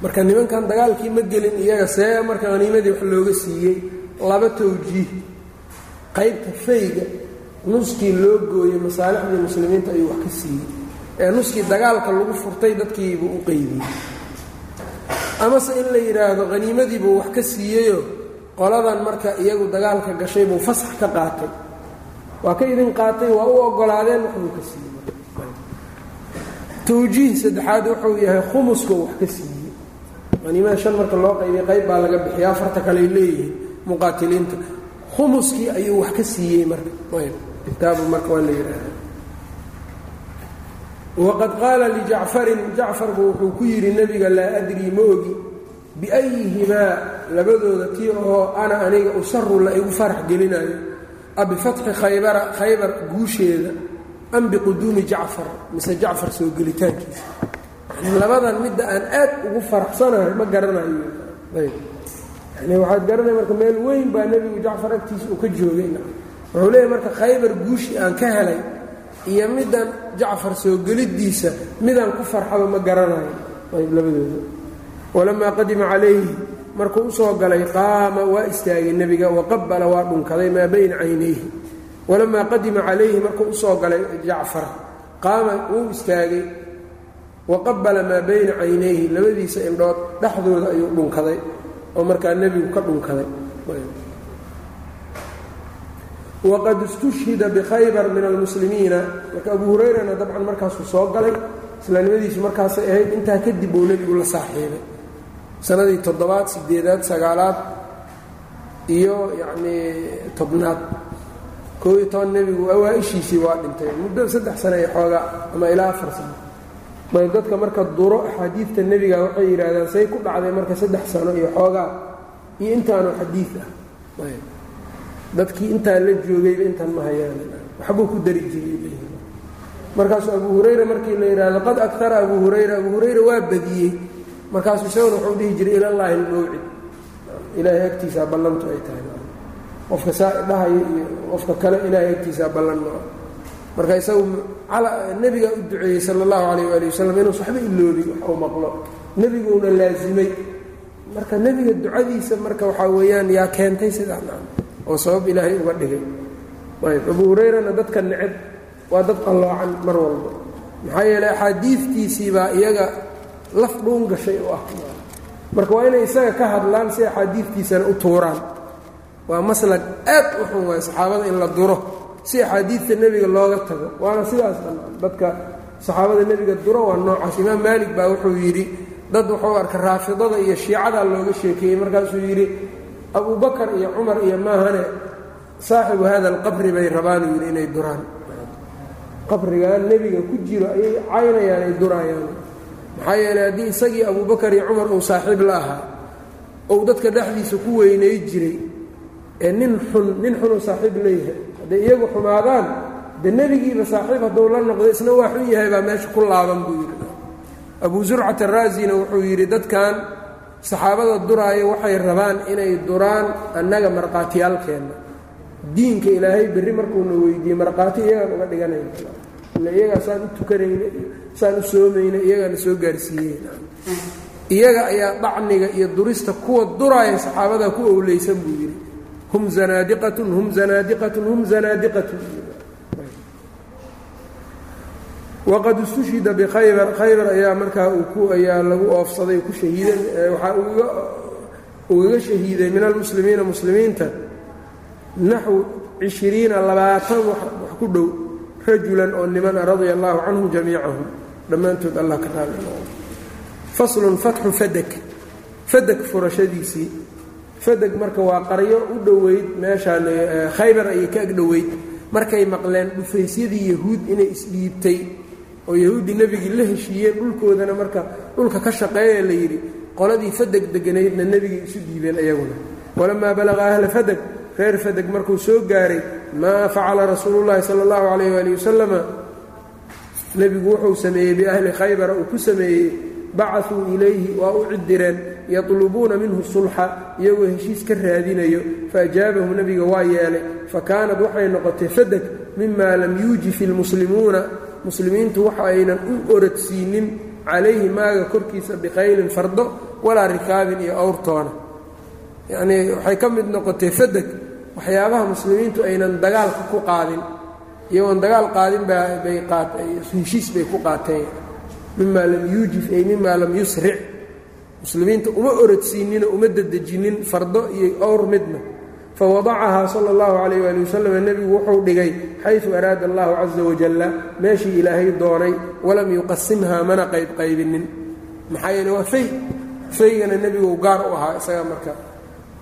marka nimankan dagaalkii ma gelin iyaga see marka haniimadii wax looga siiyey laba towjiih qaybta fayga nuskii loo gooyey masaalixdii muslimiinta ayuu wax ka siiyey. Ee nuskii dagaalka lagu furtay dadkiibuu u qeydiyey amase in la yidhaahdo haniimadiibuu wax ka siiyeyo qoladan marka iyagu dagaalka gashay buu fasax ka qaatay. Waa ka idin qaatay waa u ogolaadeen waxbuu ka siiyey. Towjiih saddexaad wuxuu yahay khumuskuu wax ka siiyey. Haniimada shan marka loo qaybiya qayb baa laga bixiya afarta kaley leeyihiin muqaatiliinta. Khumuskii ayuu wax ka siiyey marka kitaabu marka waa la yidhaahda waqad qaala lijacfarin jacfarbu wuxuu ku yidhi nebiga laa adrii ma ogi. Biayihimaa labadooda tii oo ana aniga usaru la igu farax gelinayo a bifatxi khaybara khaybar guusheeda. Am biquduumi jacfar. Mise jacfar soo gelitaankiisa. Labadan midda aan aad ugu faraxsanahay ma garanayo yani waxaad garanaya marka meel weyn baa nebigu jacfar agtiisa uu ka joogay wuxuu leeyahy marka khaybar guushii aan ka helay iyo middan jacfar soo geliddiisa midaan ku farxaba ma garanayo. Ayb labadooda walamaa qadima calayhi markuu u soo galay qaama waa istaagay nebiga waqabala waa dhunkaday maa bayna caynayhi. Walamaa qadima calayhi markuu u soo galay jacfar qaama wuu istaagay waqabala maa bayna caynayhi. Labadiisa indhood dhexdooda ayuu dhunkaday oo markaa nebigu ka dhunkaday waqad istushhida bikhaybar min almuslimiina marka abu hurayrana dabcan markaasuu soo galay islaamnimadiisu markaasay ahayd intaa kadib uu nebigu la saaxiibay sanadii toddobaad sideedaad sagaalaad iyo yacnii tobnaad koob iyo toban nebigu awaa-ishiisii waa dhintay muddo saddex sane ee xoogaa ama ilaa afar sano ayb dadka marka duro axaadiidta nebiga waxay yidhaahdaan say ku dhacday marka saddex sano iyo xoogaa iyo intaanu xadiid ah dadkii intaa la joogayba intaan ma hayaan. Waxbuu ku dari jiray markaasuu abu hurayra markii la yidhaahdo qad agtara abu hurayra. Abu hurayra waa badiyey. Markaasuu isaguna wuxuu dhihi jiray ilallaahi lmawcid ilaahay agtiisaa ballantu ay tahay. Qofka saa dhahayo iyo qofka kale ilaahay agtiisaa ballan maa marka isagu nebigaa u duceeyey sala allahu calayh waali wasalam inuus waxba iloobin wax uu maqlo. Nebiguuna laasimay marka nebiga ducadiisa marka waxaa weeyaan yaa keentay sidaa oo sabab ilaahay uga dhigay. Ayb abu hurayrana dadka neceb waa dad qalloocan mar walba. Maxaa yeeley axaadiidtiisii baa iyaga laf dhuun gashay u ah. Marka waa inay isaga ka hadlaan si axaadiidtiisana u tuuraan. Waa maslag aad u xun waay saxaabada in la duro si axaadiidta nebiga looga tago. Waana sidaas dadka saxaabada nebiga duro waa noocaas. Imaam maalik baa wuxuu yidhi dad wuxuu arka raafidada iyo shiicada looga sheekeeyey. Markaasuu yidhi abu bakar iyo cumar iyo maahane saaxibu hada alqabri bay rabaanuu yidhi inay duraan. Qabrigan nebiga ku jiro ayay caynayaan ay durayaan maxaa yeeley haddii isagii abubakar iyo cumar uu saaxiib la ahaa ou dadka dhexdiisa ku weynay jiray ee nin xun nin xunuu saaxiib leeyahay hadday iyagu xumaadaan de nebigiiba saaxiib hadduu la noqdo isna waa xun yahay baa meesha ku laaban buu yidhi. Abu zurcat araasina wuxuu yidhi dadkan saxaabada duraaya waxay rabaan inay duraan annaga markhaatiyaalkeenna diinka ilaahay berri markuuna weydiiyey markhaati iyagaan uga dhiganayna ila iyagaa saan u tukanayna saan u soomayna iyagaana soo gaarsiiyeen iyaga ayaa dhacniga iyo durista kuwa duraaya saxaabadaa ku owleysan buu yidhi. Hum zanaadiqatun hum zanaadiqatun hum zanaadiqatun waqad istushhida bikhaybar khaybar ayaa markaa ayaa lagu oofsaday ku shahiidan waxaa ugaga shahiiday min almuslimiina muslimiinta naxw cishiriina labaatan wax ku dhow rajulan oo nimana radia allaahu canhum jamiicahum. Dhammaantood allah ka raali faslun fatxu fadak. Fadak furashadiisii. Fadag marka waa qaryo u dhoweyd meeshaan khaybar ayay ka ag markay maqleen dhufaysyadii yahuud inay isdhiibtay oo yahuuddii nebigii la heshiiyeen dhulkoodana marka dhulka ka shaqeeya la yidhi qoladii fadeg deganaydna nebigay isu dhiibeen iyaguna walamaa balaqa ahla fadeg reer fadeg markuu soo gaaray maa facala rasuulu llaahi sala allahu calayh waali wasalama nebigu wuxuu sameeyey biahli khaybara uu ku sameeyey bacasuu ilayhi waa u cidireen yatlubuuna minhu sulxa iyagoo heshiis ka raadinayo faajaabahu nebiga waa yeelay fa kaanad waxay noqotay fadeg mima lam yuujifi lmuslimuuna muslimiintu waxa aynan u oradsiinin calayhi maaga korkiisa bikaylin fardo walaa rikaabin iyo awrtoona yacnii waxay ka mid noqotay fadeg waxyaabaha muslimiintu aynan dagaalka ku qaadin iyagoon dagaal qaadin bay heshiis bay ku qaateen. Mima lam yuujif ay mima lam yusric. Muslimiinta uma oradsiininoo uma dedejinin fardo iyo owr midna fawadacahaa sala allahu calayh waali wasalam nebigu wuxuu dhigay xaysu araada allahu casa wajalla meeshii ilaahay doonay walam yuqasimhaa mana qaybqaybinin maxaa yeele waa fay faygana nebigu gaar u ahaa isaga marka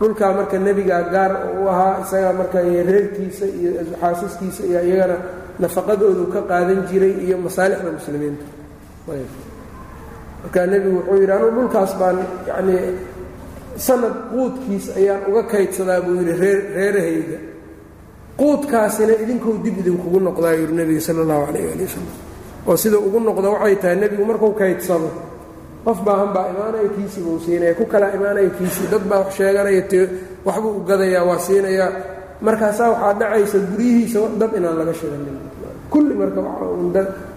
dhulkaa marka nebigaa gaar u ahaa isagaa marka reerkiisa iyo xaasiskiisa iyo iyagana nafaqadoodu ka qaadan jiray iyo masaalixda muslimiinta markaa nebigu wuxuu yidhi anugu dhulkaas baan yacnii sanad quudkiis ayaan uga kaydsadaa buu yidhi reer reerahayga quudkaasina idinkou dib idinkugu noqdaa yidhi nebiga sala allahu calayh ali wasalam oo sida ugu noqdo waxay tahay nebigu markuu kaydsado qof baa imaanaya kiisii buu siinaya ku kalaa imaanaya kiisii dad baa wax sheeganaya te waxbuu u gadayaa waa siinayaa. Markaasaa waxaa dhacaysa guryihiisa dad inaan laga shiganin kulli marka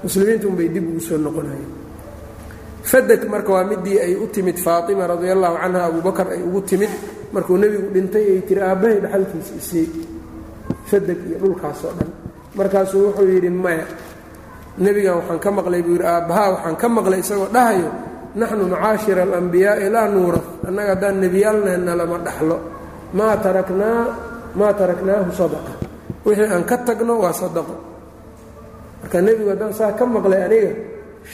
muslimiinta unbay dib ugu soo noqonayeen fadeg marka waa midii ay u timid faatima radia allahu canha abubakar ay ugu timid markuu nebigu dhintay ay tiri aabbahay dhaxalkiisa isii fadeg iyo dhulkaasoo dhan. Markaasuu wuxuu yidhi maya nebigan waxaan ka maqlay buu yidhi aabbahaa waxaan ka maqlay isagoo dhahayo naxnu macaashira alambiyaai laa nuurad annaga haddaan nebiyaalnahna lama dhaxlo. Maa taraknaa maa taraknaahu sadaqa wixii aan ka tagno waa sadaqo. Marka nebigu haddaan saa ka maqlay aniga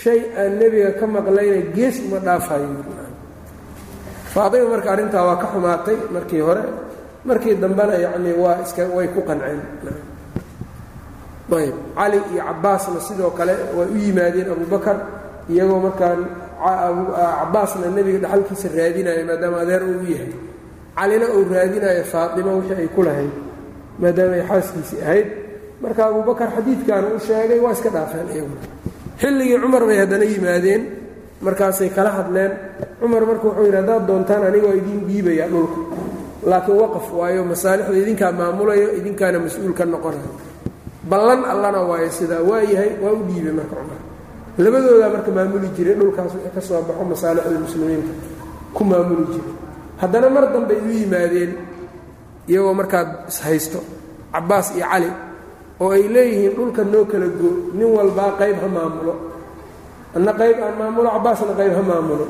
shay aan nebiga ka maqlayna gees uma dhaafayo faatima marka arrintaa waa ka xumaatay markii hore markii dambena yacnii waa iska way ku qanceen. Ayb cali iyo cabbaasna sidoo kale way u yimaadeen abubakar iyagoo markaa cabbaasna nebiga dhaxalkiisa raadinaya maadaama adeer uu u yahay. Calina uu raadinayo faatima wixii ay ku lahayd maadaama ay xaaskiisii ahayd. Marka abubakar xadiidkaana u sheegay waa iska dhaafeen iyaguna xilligii cumar bay haddana yimaadeen. Markaasay kala hadleen. Cumar marka wuxuu yidhi haddaad doontaan anigoo idiin dhiibaya dhulka laakiin waqaf waayo masaalixda idinkaa maamulayo idinkaana mas'uul ka noqonayo ballan allana waayo sidaa waa yahay waa u dhiibay marka cumar. Labadoodaa marka maamuli jiray dhulkaas wixii ka soo baxo masaalixda muslimiinta ku maamuli jiray. Haddana mar dambay u yimaadeen iyagoo markaad ishaysto cabbaas iyo cali oo ay leeyihiin dhulka noo kala go nin walbaa qayb ha maamulo. Anna qayb aan maamulo cabbaasna qayb ha maamulo.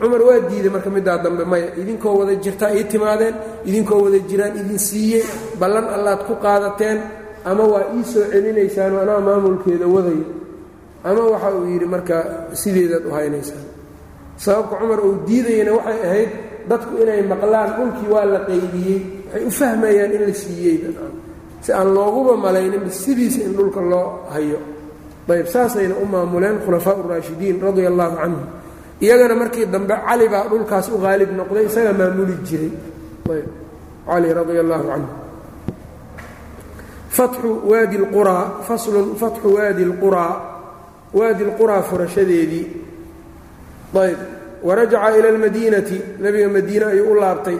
Cumar waa diiday marka middaa dambe maya idinkoo wada jirtaa ii timaadeen idinkoo wada jiraan idin siiyey ballan allaad ku qaadateen ama waa ii soo celinaysaano anaa maamulkeeda wadayo ama waxa uu yidhi marka sideedaad u haynaysaan. Sababka cumar uu diidayana waxay ahayd dadku inay maqlaan dhulkii waa la qaybiyey waxay u fahmayaan in la siiyey si aan looguba malayninba sidiisa in dhulka loo hayo. Ayb saasayna u maamuleen khulafaa uraashidiin radia allaahu canhum. Iyagana markii dambe cali baa dhulkaas u qaalib noqday isaga maamuli jiray. Ayb cali radia allaahu canhu. Fatxu waadi lquraa faslun fatxu waadi lquraa waadi lquraa furashadeedii ayb warajaca ila almadiinati nebiga madiine ayuu u laabtay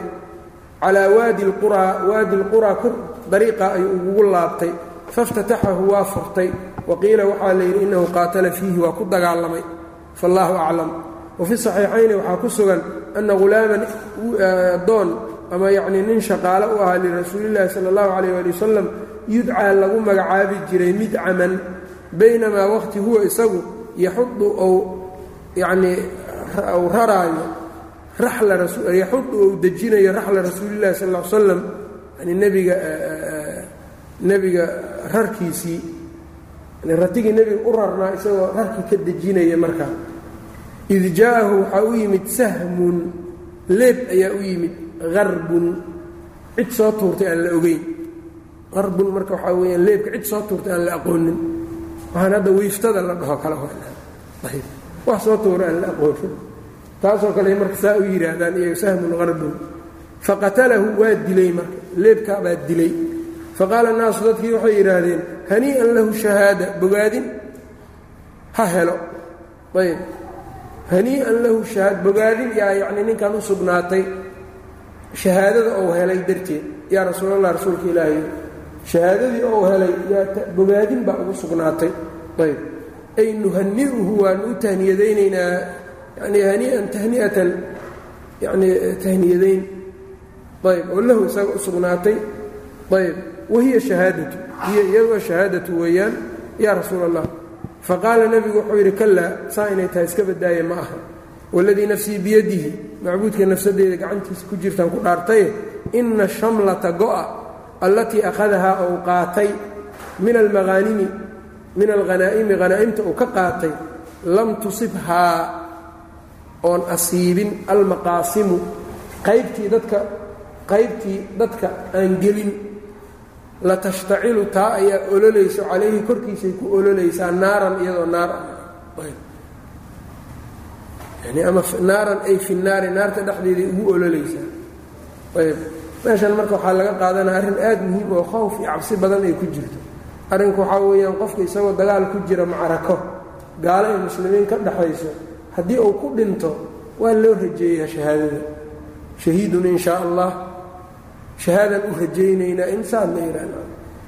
calaa waadi lquraa waadi lquraa kor dariiqa ayuu ugu laabtay. Faاftataxahu waa furtay. Waqiila waxaa la yidhi innahu qaatala fiihi waa ku dagaalamay. Faallaahu aclam. Wafi saxiixayni waxaa ku sugan ana ghulaaman doon ama yacnii nin shaqaale u ahaa lirasuulillahi sala allahu calayh ali wasalam yudcaa lagu magacaabi jiray midcaman baynamaa waqti huwa isagu yaxudu ou yacnii u raraayo yaxudu ou dejinayo raxla rasuulillahi sal l slam yani nebiga nebiga rarkiisii ratigii nebiga u rarnaa isagoo rarkii ka dejinaya markaa id jaa'ahu waxaa u yimid sahmun leeb ayaa u yimid harbun cid soo tuurtay aan la ogeyn. Harbun marka waxaa weyaan leebka cid soo tuurtay aan la aqoonin. Waxaan hadda wiiftada la dhaho kale wax soo tuura aan la aqoonin taasoo kale marka saa u yidhaahdaan iyo sahmun qarbun faqatalahu waa dilay marka. Leebkaa baa dilay. Faqaala annaasu dadkii waxay yidhaahdeen hanii'an lahu shahaada bogaadin? Ha helo. Ayb hanii'an lahu shahaad bogaadin? Yaa yacnii ninkan u sugnaatay shahaadada ou helay darteed. Yaa rasuulallah rasuulka ilaahay. Shahaadadii ou helay yaa bogaadin baa ugu sugnaatay. Ayb ay nuhani'uhu waanu u tahniyadaynaynaa yani hanii'an tahni'atan yanii tahniyadayn ayb oo lahu isaga u sugnaatay ayb wahiya shahaadatu hiya iyadoo shahaadatu weeyaan yaa rasuul allah faqaala nebigu wuxuu yidhi kallaa saa inay tahay iska baddaaya ma aha waladii nafsii biyadihi macbuudka nafsadeeda gacantiisa ku jirtaan ku dhaartaye inna shamlata go'a allatii akhadahaa ou qaatay min almaaanimi min alghanaa'imi hanaa'imta uu ka qaatay lam tusibhaa oon asiibin almaqaasimu qaybtii dadka qaybtii dadka aan gelin. Latashtacilu taa ayaa ololayso calayhi korkiisay ku ololaysaa naaran iyadoo naar ah. Yani ama naaran ay fi naarta dhexdeeday ugu ololaysaa ayb. Meeshan marka waxaa laga qaadanaya arrin aad muhiim oo khowf iyo cabsi badan ay ku jirto. Arrinku waxaa weeyaan qofka isagoo dagaal ku jira macrako gaalo ay muslimiin ka dhexayso haddii uu ku dhinto waa loo rajeeyaa shahaadada. Shahiidun in shaa allah shahaadaan u rajaynaynaa insaan la yidhaahda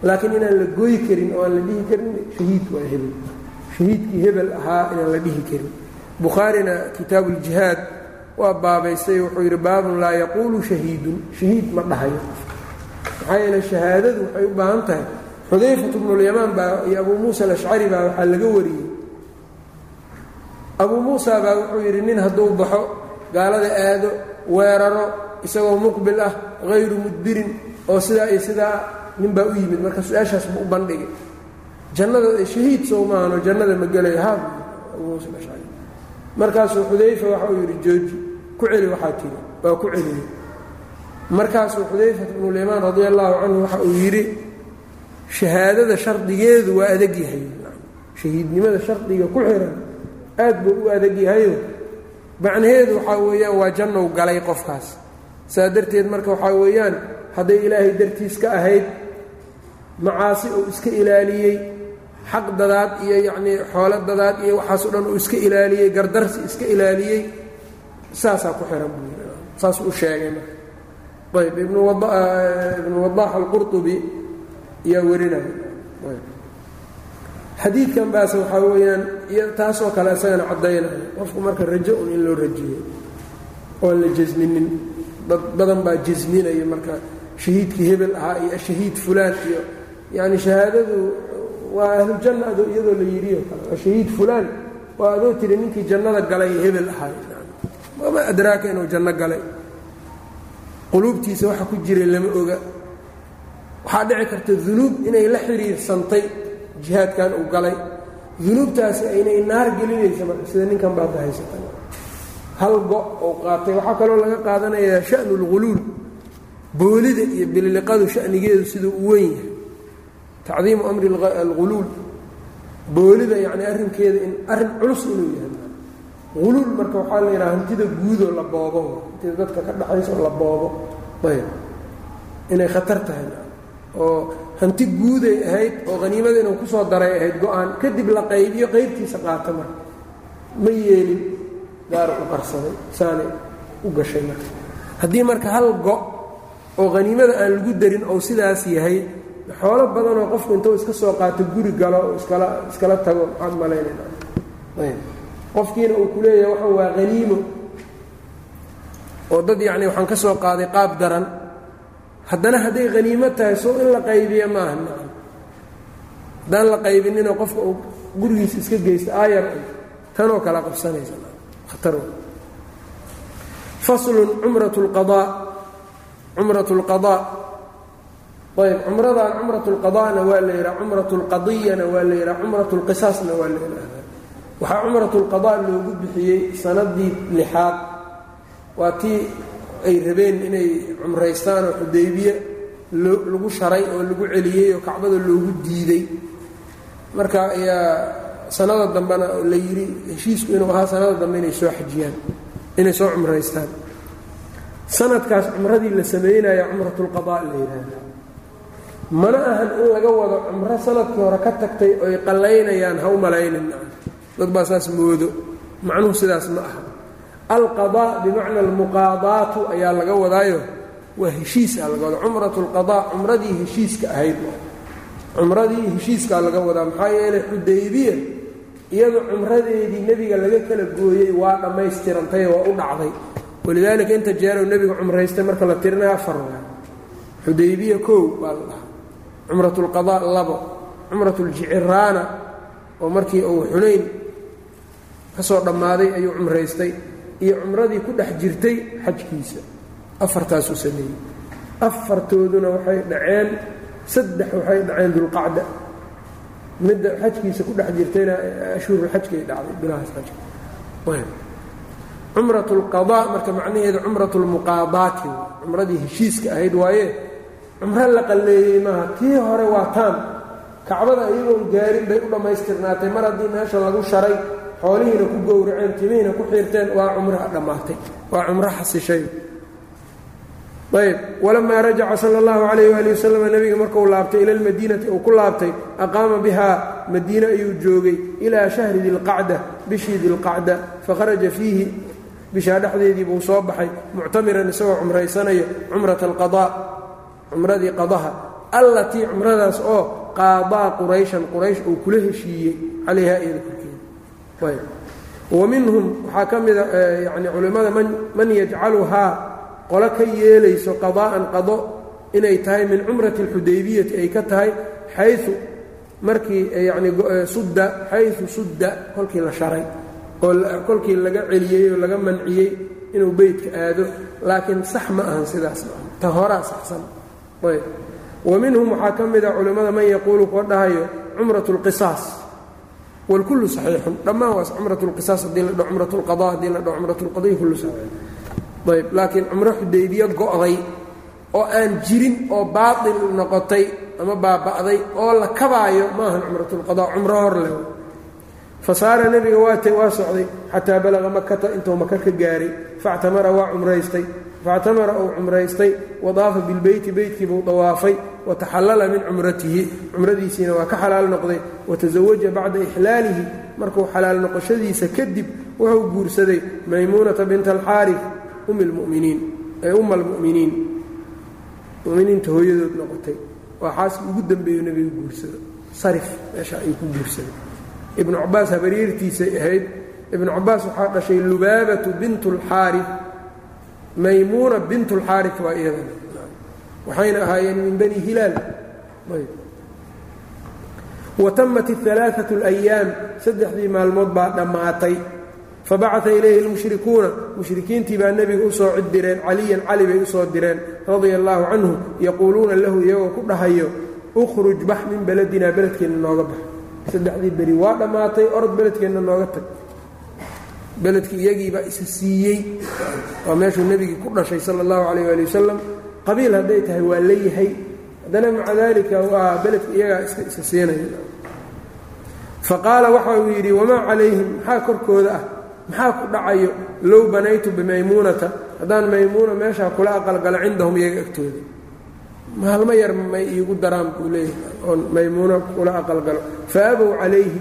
laakiin inaan la gooyi karin oo aan la dhihi karin shahiid waa hebel. Shahiidkii hebel ahaa inaan la dhihi karin. Bukhaarina kitaabu uljihaad waa baabaystay wuxuu yidhi baabun laa yaquulu shahiidun. Shahiid ma dhahayo. Maxaa yeele shahaadadu waxay u baahan tahay. Xudayfatu bnulyamaan baa iyo abuu muusa alashcari baa waxaa laga wariyey abuu muusa baa wuxuu yidhi nin hadduu baxo gaalada aado weeraro isagoo muqbil ah hayru mudbirin oo sidaa iyo sidaa nin baa u yimid. Marka su'aashaas buu u bandhigay. Jannada shahiid sow jannada ma gelay ha abuu muusa alashcari markaasuu xudayfa waxa uu yidhi jooji ku celi waxaa tiri waa ku celiyey markaasuu xudayfat bnulyamaan radia allaahu canhu waxa uu yidhi shahaadada shardigeedu waa adag yahay. Shahiidnimada shardiga ku xiran aad buu u adag yahayo. Macnaheedu waxaa weeyaan waa jannow galay qofkaas. Saa darteed marka waxaa weeyaan hadday ilaahay dartiis ka ahayd macaasi uu iska ilaaliyey xaq dadaad iyo yacnii xoolo dadaad iyo waxaasoo dhan uu iska ilaaliyey gardarsi iska ilaaliyey saasaa ku xiran buu saasuu u sheegay marka. Ayb ibnu wadaax alqurطubi yaa warinaya xadiidkan baase waxaa weeyaan taasoo kale isagana caddaynaya qofku marka rajo un in loo rajiyo oon la jasminin dad badan baa jasminaya marka shahiidkii hebel ahaa iyo shahiid fulaan iyo yacni shahaadadu waa ahlujanna adoo iyadoo la yidhiyo kale waa shahiid fulaan waa adoo tiri ninkii jannada galay hebel ahaay wama adraaka inuu janno galay. Quluubtiisa waxa ku jiray lama oga. Waxaa dhici karta dunuub inay la xiriirsantay jihaadkan uu galay dunuubtaasi aynay naar gelinaysa marka sida ninkan baad haysata hal go' uu qaatay waxaa kaloo laga qaadanayaa sha'nu lghuluul boolida iyo bililiqadu sha'nigeedu siduu u weyn yahay. Tacdiimu amri alghuluul boolida yacni arrinkeeda in arrin culus inuu yahay. Huluul marka waxaa la yidhaha hantida guudoo la boobo hantida dadka ka dhaxayso la boobo. Ayb. Inay khatar tahay. Oo hanti guuday ahayd oo haniimada inuu ku soo daray ahayd go'aan kadib la qaybiyo qaybtiisa qaata marka ma yeelin gaara u qarsaday saanay u gashay marka haddii marka hal go' oo haniimada aan lagu darin ou sidaas yahay xoolo badanoo qofku intuu iska soo qaato guri galo oo iskala iskala tago maxaad malaynayna ayb. Qofkiina uu ku leeyahay waa haniimo oo dad yacni waxaan ka soo qaaday qaab daran haddana hadday haniimo tahay soo in la qaybiya maaha. Maa haddaan la qaybininoo qofka uu gurigiisa iska geysta aayar tanoo kala qabsanaysa. Khatar faslun cumrat lqadaa cumrat lqadaa ayb cumradan cumrat lqadaana waa la yidhaha cumrat lqadiyana waa la yidhaha cumrat lqisaasna waa la yidhaahda waxaa cumrat lqadaa loogu bixiyey sanadii lixaad. Waa tii ay rabeen inay cumraystaan oo xudaybiye lagu sharay oo lagu celiyey oo kacbada loogu diiday. Marka ayaa sanada dambena la yidhi heshiisku inuu ahaa sanada dambe inay soo xajiyaan inay soo cumraystaan. Sanadkaas cumradii la sameynaya cumratulqadaa la yidhaahda mana ahan in laga wado cumro sannadkii hore ka tagtay oy qallaynayaan ha u malaynin dad baa saas moodo. Macnuhu sidaas ma aha alqadaa bimacna almuqaadaatu ayaa laga wadaayo. Waa heshiisa laga wada cumrat lqadaa cumradii heshiiska ahayd cumradii heshiiskaa laga wadaa maxaa yeelay xudaybiya iyadu cumradeedii nebiga laga kala gooyey waa dhammaystirantay waa u dhacday. Walidaalika inta jeerow nebiga cumraystay marka la tirinaya afar waa. Xudaybiya kow baa la dhahaa. Cumrat lqadaa labo. Cumrat ljiciraana oo markii uu xunayn ka soo dhammaaday ayuu cumraystay iyo cumradii ku dhex jirtay xajkiisa. Afartaasuu sameeyey. Afartooduna waxay dhaceen saddex waxay dhaceen dulqacda midda xajkiisa ku dhex jirtayna ashhuurulxajkay dhacday bilahaas xajka cumrat marka macnaheedu cumrat cumradii heshiiska ahayd waaye cumro la qalleeyey maaha tii hore waa taan. Kacbada iyagoon gaarin bay u dhammaystirnaatay mar haddii meesha lagu sharay xoolihiina ku gowraceen timihiina ku xiirteen waa cumraha dhammaatay waa cumro xasishay. Ayb walamaa rajaca sala allahu calayh waali wasalam nebiga markuu laabtay ila lmadiinati uu ku laabtay aqaama bihaa madiine ayuu joogay ilaa shahri dilqacda bishii dilqacda fakharaja fiihi bishaa dhexdeedii buu soo baxay muctamiran isagoo cumraysanayo cumrata alqadaa cumradii qadaha allatii cumradaas oo qaadaa qurayshan quraysh uu kula heshiiyey calayha iyada minhum waxaa ka mida yani culimmada man yajcaluhaa qolo ka yeelayso qadaa'an qado inay tahay min cumrati alxudaybiyati ay ka tahay xayu markii yani sudda xayu sudda kolkii la sharay oo kolkii laga celiyey oo laga manciyey inuu beytka aado laakiin sax ma ahan sidaas ta horaa saxsan. Wa minhum waxaa ka mida culimmada man yaquulu kuwa dhahayo cumrat اlqisaas wlkullu saxiixun. Dhammaan waa cumratulqisaas haddii la dhao cumratulqada haddii la dhao cumratulqadaya kullu ayb laakiin cumro xudaybiye go'day oo aan jirin oo baail noqotay ama baaba'day oo la kabaayo maahan cumratulqada cumro hor le fasaara nebiga waatay waa socday. Xataa balaga makata intuu maka ka gaaray factamara waa cumraystay factamara uu cumraystay wadaafa bilbeyti beytkiibuu dawaafay wataxallala min cumratihi cumradiisiina waa ka xalaal noqday watasawaja bacda ixlaalihi markuu xalaal noqoshadiisa kadib wuxuu guursaday maymuunata binta alxaarif um lmuminiin ee umma almu'miniin muminiinta hooyadood noqotay. Waa ugu dambeeyo nebiga guursado. Sarif meesha ayuu ku guursaday. Ibnu cabaas habaryartiisay ahayd. Ibnu cabaas waxaa dhashay lubaabatu bint اlxaarif maymuuna bint اlxaarif waa iyadana waxayna ahaayeen min bani hilaal watamat الثalaaثaة اlأyaam saddexdii maalmood baa dhammaatay fabacaa ilayhi اlmushrikuuna mushrikiintii baa nebiga usoo cid direen caliyan cali bay usoo direen radia allaahu canhu yaquuluuna lahu iyagoo ku dhahayo ukhruj bax min beledinaa beledkeenna nooga bax saddexdii beri waa dhammaatay orod beledkeenna nooga tag beledkii iyagiibaa isa siiyey. Waa meeshuu nebigii ku dhashay sala اllahu calayh ali wasalam qabiil hadday tahay waa leeyahay haddana maca daalika waa beledka iyagaa iska isa siinaya faqaala waxa uu yidhi wamaa calayhim? Maxaa korkooda ah? Maxaa ku dhacayo? Low banaytu bimaymuunata. Haddaan maymuuna meeshaa kula aqalgalo cindahum iyaga agtooda. Maalmo yar may iigu daraan buu leeyahay oon maymuuno kula aqalgalo fa abow calayhi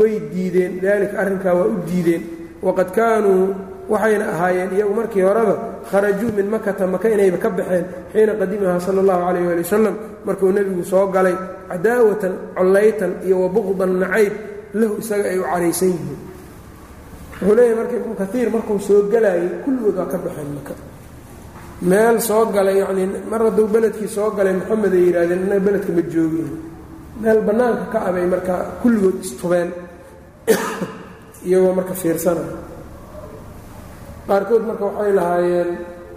way diideen. Daalika arrinkaa waa u diideen waqad kaanuu waxayna ahaayeen iyagu markii horeba kharajuu min makata maka inayba ka baxeen xiina qadimahaa sala allahu calayh ali wasalam markuu nebigu soo galay cadaawatan collaytan iyo wabuqdan nacayb lahu isaga ay u caraysan yihiin. Wuxuu leeyahay marka ibnu kaiir markuu soo galaayay kulligood waa ka baxeen maka meel soo galay yacnii mar hadduu beledkii soo galay moxamed ay yidhahdeen innaga beledka ma joogin. Meel bannaanka ka abay marka kulligood istubeen *coughs* iyagoo marka fiirsanaya qaarkood marka waxay lahaayeen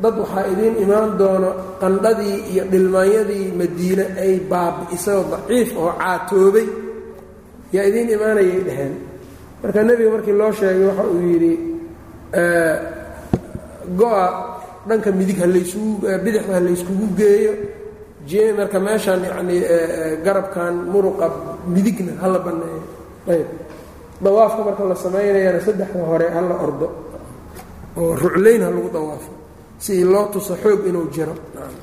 dad waxaa idiin imaan doono qandhadii iyo dhilmaanyadii madiine ay baabi'isayoo daciif oo caatoobay. Yaa idiin imaanayay dhaheen. Marka nebiga markii loo sheegay waxa uu yidhi go-a dhanka midig halaysugu bidixda ha layskugu geeyo. Marka meeshan yacnii garabkan muruqa midigna hala banneeyo ayb dawaafka marka la samaynayana saddexda hore hala ordo oo ruclayn ha lagu dawaafo si loo tuso xoog inuu jiro.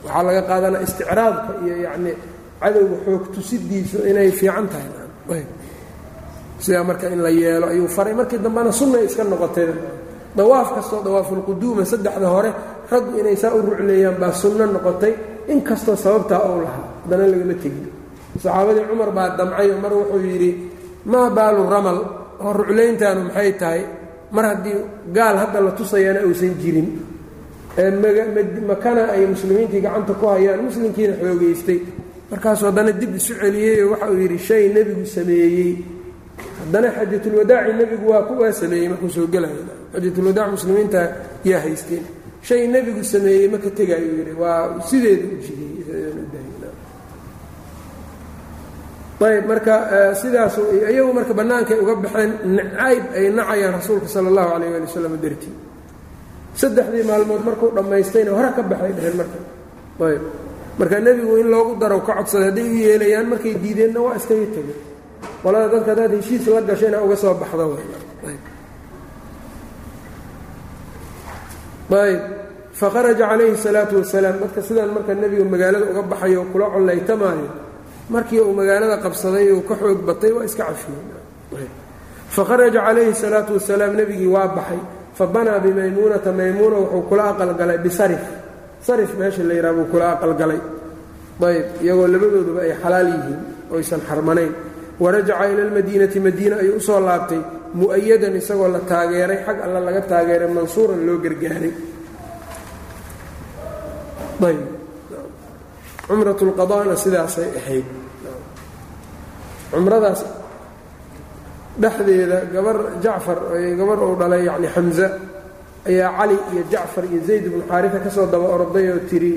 Waxaa laga qaadanaa isticraadka iyo yacni cadowga xoog tusidiisu inay fiican tahay. Sidaa marka in la yeelo ayuu faray. Markii dambena sunnay iska noqotay dawaaf kastoo dawaafulquduuma saddexda hore raggu inay saa u rucleeyaan baa sunno noqotay inkastoo sababtaa ou lahaa. Haddana lagama tegin. Saxaabadii cumar baa damcayo mar wuxuu yidhi maa baalu ramal oo ruclayntaanu maxay tahay? Mar haddii gaal hadda la tusayana uusan jirin makana ay muslimiintii gacanta ku hayaan muslimkiina xoogaystay markaasuu haddana dib isu celiyey oo waxa uu yidhi shay nebigu sameeyey. Haddana xajatulwadaaci nebigu waa kuwaa sameeyey markuu soo gelaya xajatulwadaac muslimiinta yaa haysteen shay nebigu sameeyey ma ka tegayuu yidhi. Waa sideeda u ayb marka sidaasu iyagu marka bannaankay uga baxeen nacayb ay nacayaan rasuulka sala allahu calayh waali wasalam dartii. Saddexdii maalmood markuu dhammaystayna hore ka baxay dheheen marka. Ayb marka nebigu in loogu daro ka codsaday hadday u yeelayaan markay diideenna waa iskaga tegay qolada dadka haddaad heshiis la gasho inaa uga soo baxda ayb. Fakharaja calayhi salaatu wasalaam dadka sidaan marka nebiga magaalada uga baxayo kula collaytamaayo markii uu magaalada qabsaday uu ka xoog batay waa iska cafiyey. Fakharaja calayhi salaatu wasalaam nebigii waa baxay. Fabanaa bimaymuunata maymuuna wuxuu kula aqalgalay bisarif. Sarif meesha la yidhaha buu kula aqalgalay ayb iyagoo labadooduba ay xalaal yihiin oysan xarmanayn. Warajaca ila lmadiinati madiina ayuu u soo laabtay mu'ayadan isagoo la taageeray xag alla laga taageeray mansuuran loo gargaaray cumrat lqadana sidaasay ahayd. Cumradaas dhexdeeda gabar jacfar gabar uu dhalay yani xamza ayaa cali iyo jacfar iyo zayd ibnu xaarifa ka soo daba orday oo tiri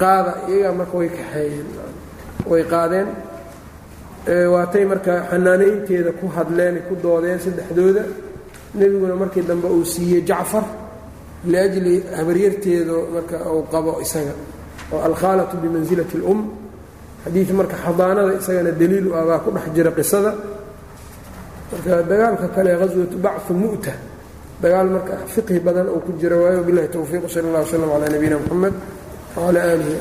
qaada iyagaa marka way kaxeeyeen way qaadeen. Waatay marka xanaanaynteeda ku hadleen ku doodeen saddexdooda. Nebiguna markii dambe uu siiyey jacfar liajli habaryarteedu marka uu qabo isaga oo alkhaalatu bimansilati اlum xadiid marka xadaanada isagana daliil u ah baa ku dhex jira qisada. Marka dagaalka kale haswatu bachu mu'ta dagaal marka fiqhi badan uu ku jira waayo bilahi towfiiq sal اllah wslm calaa nabiyina mxamed wcalaa aalihi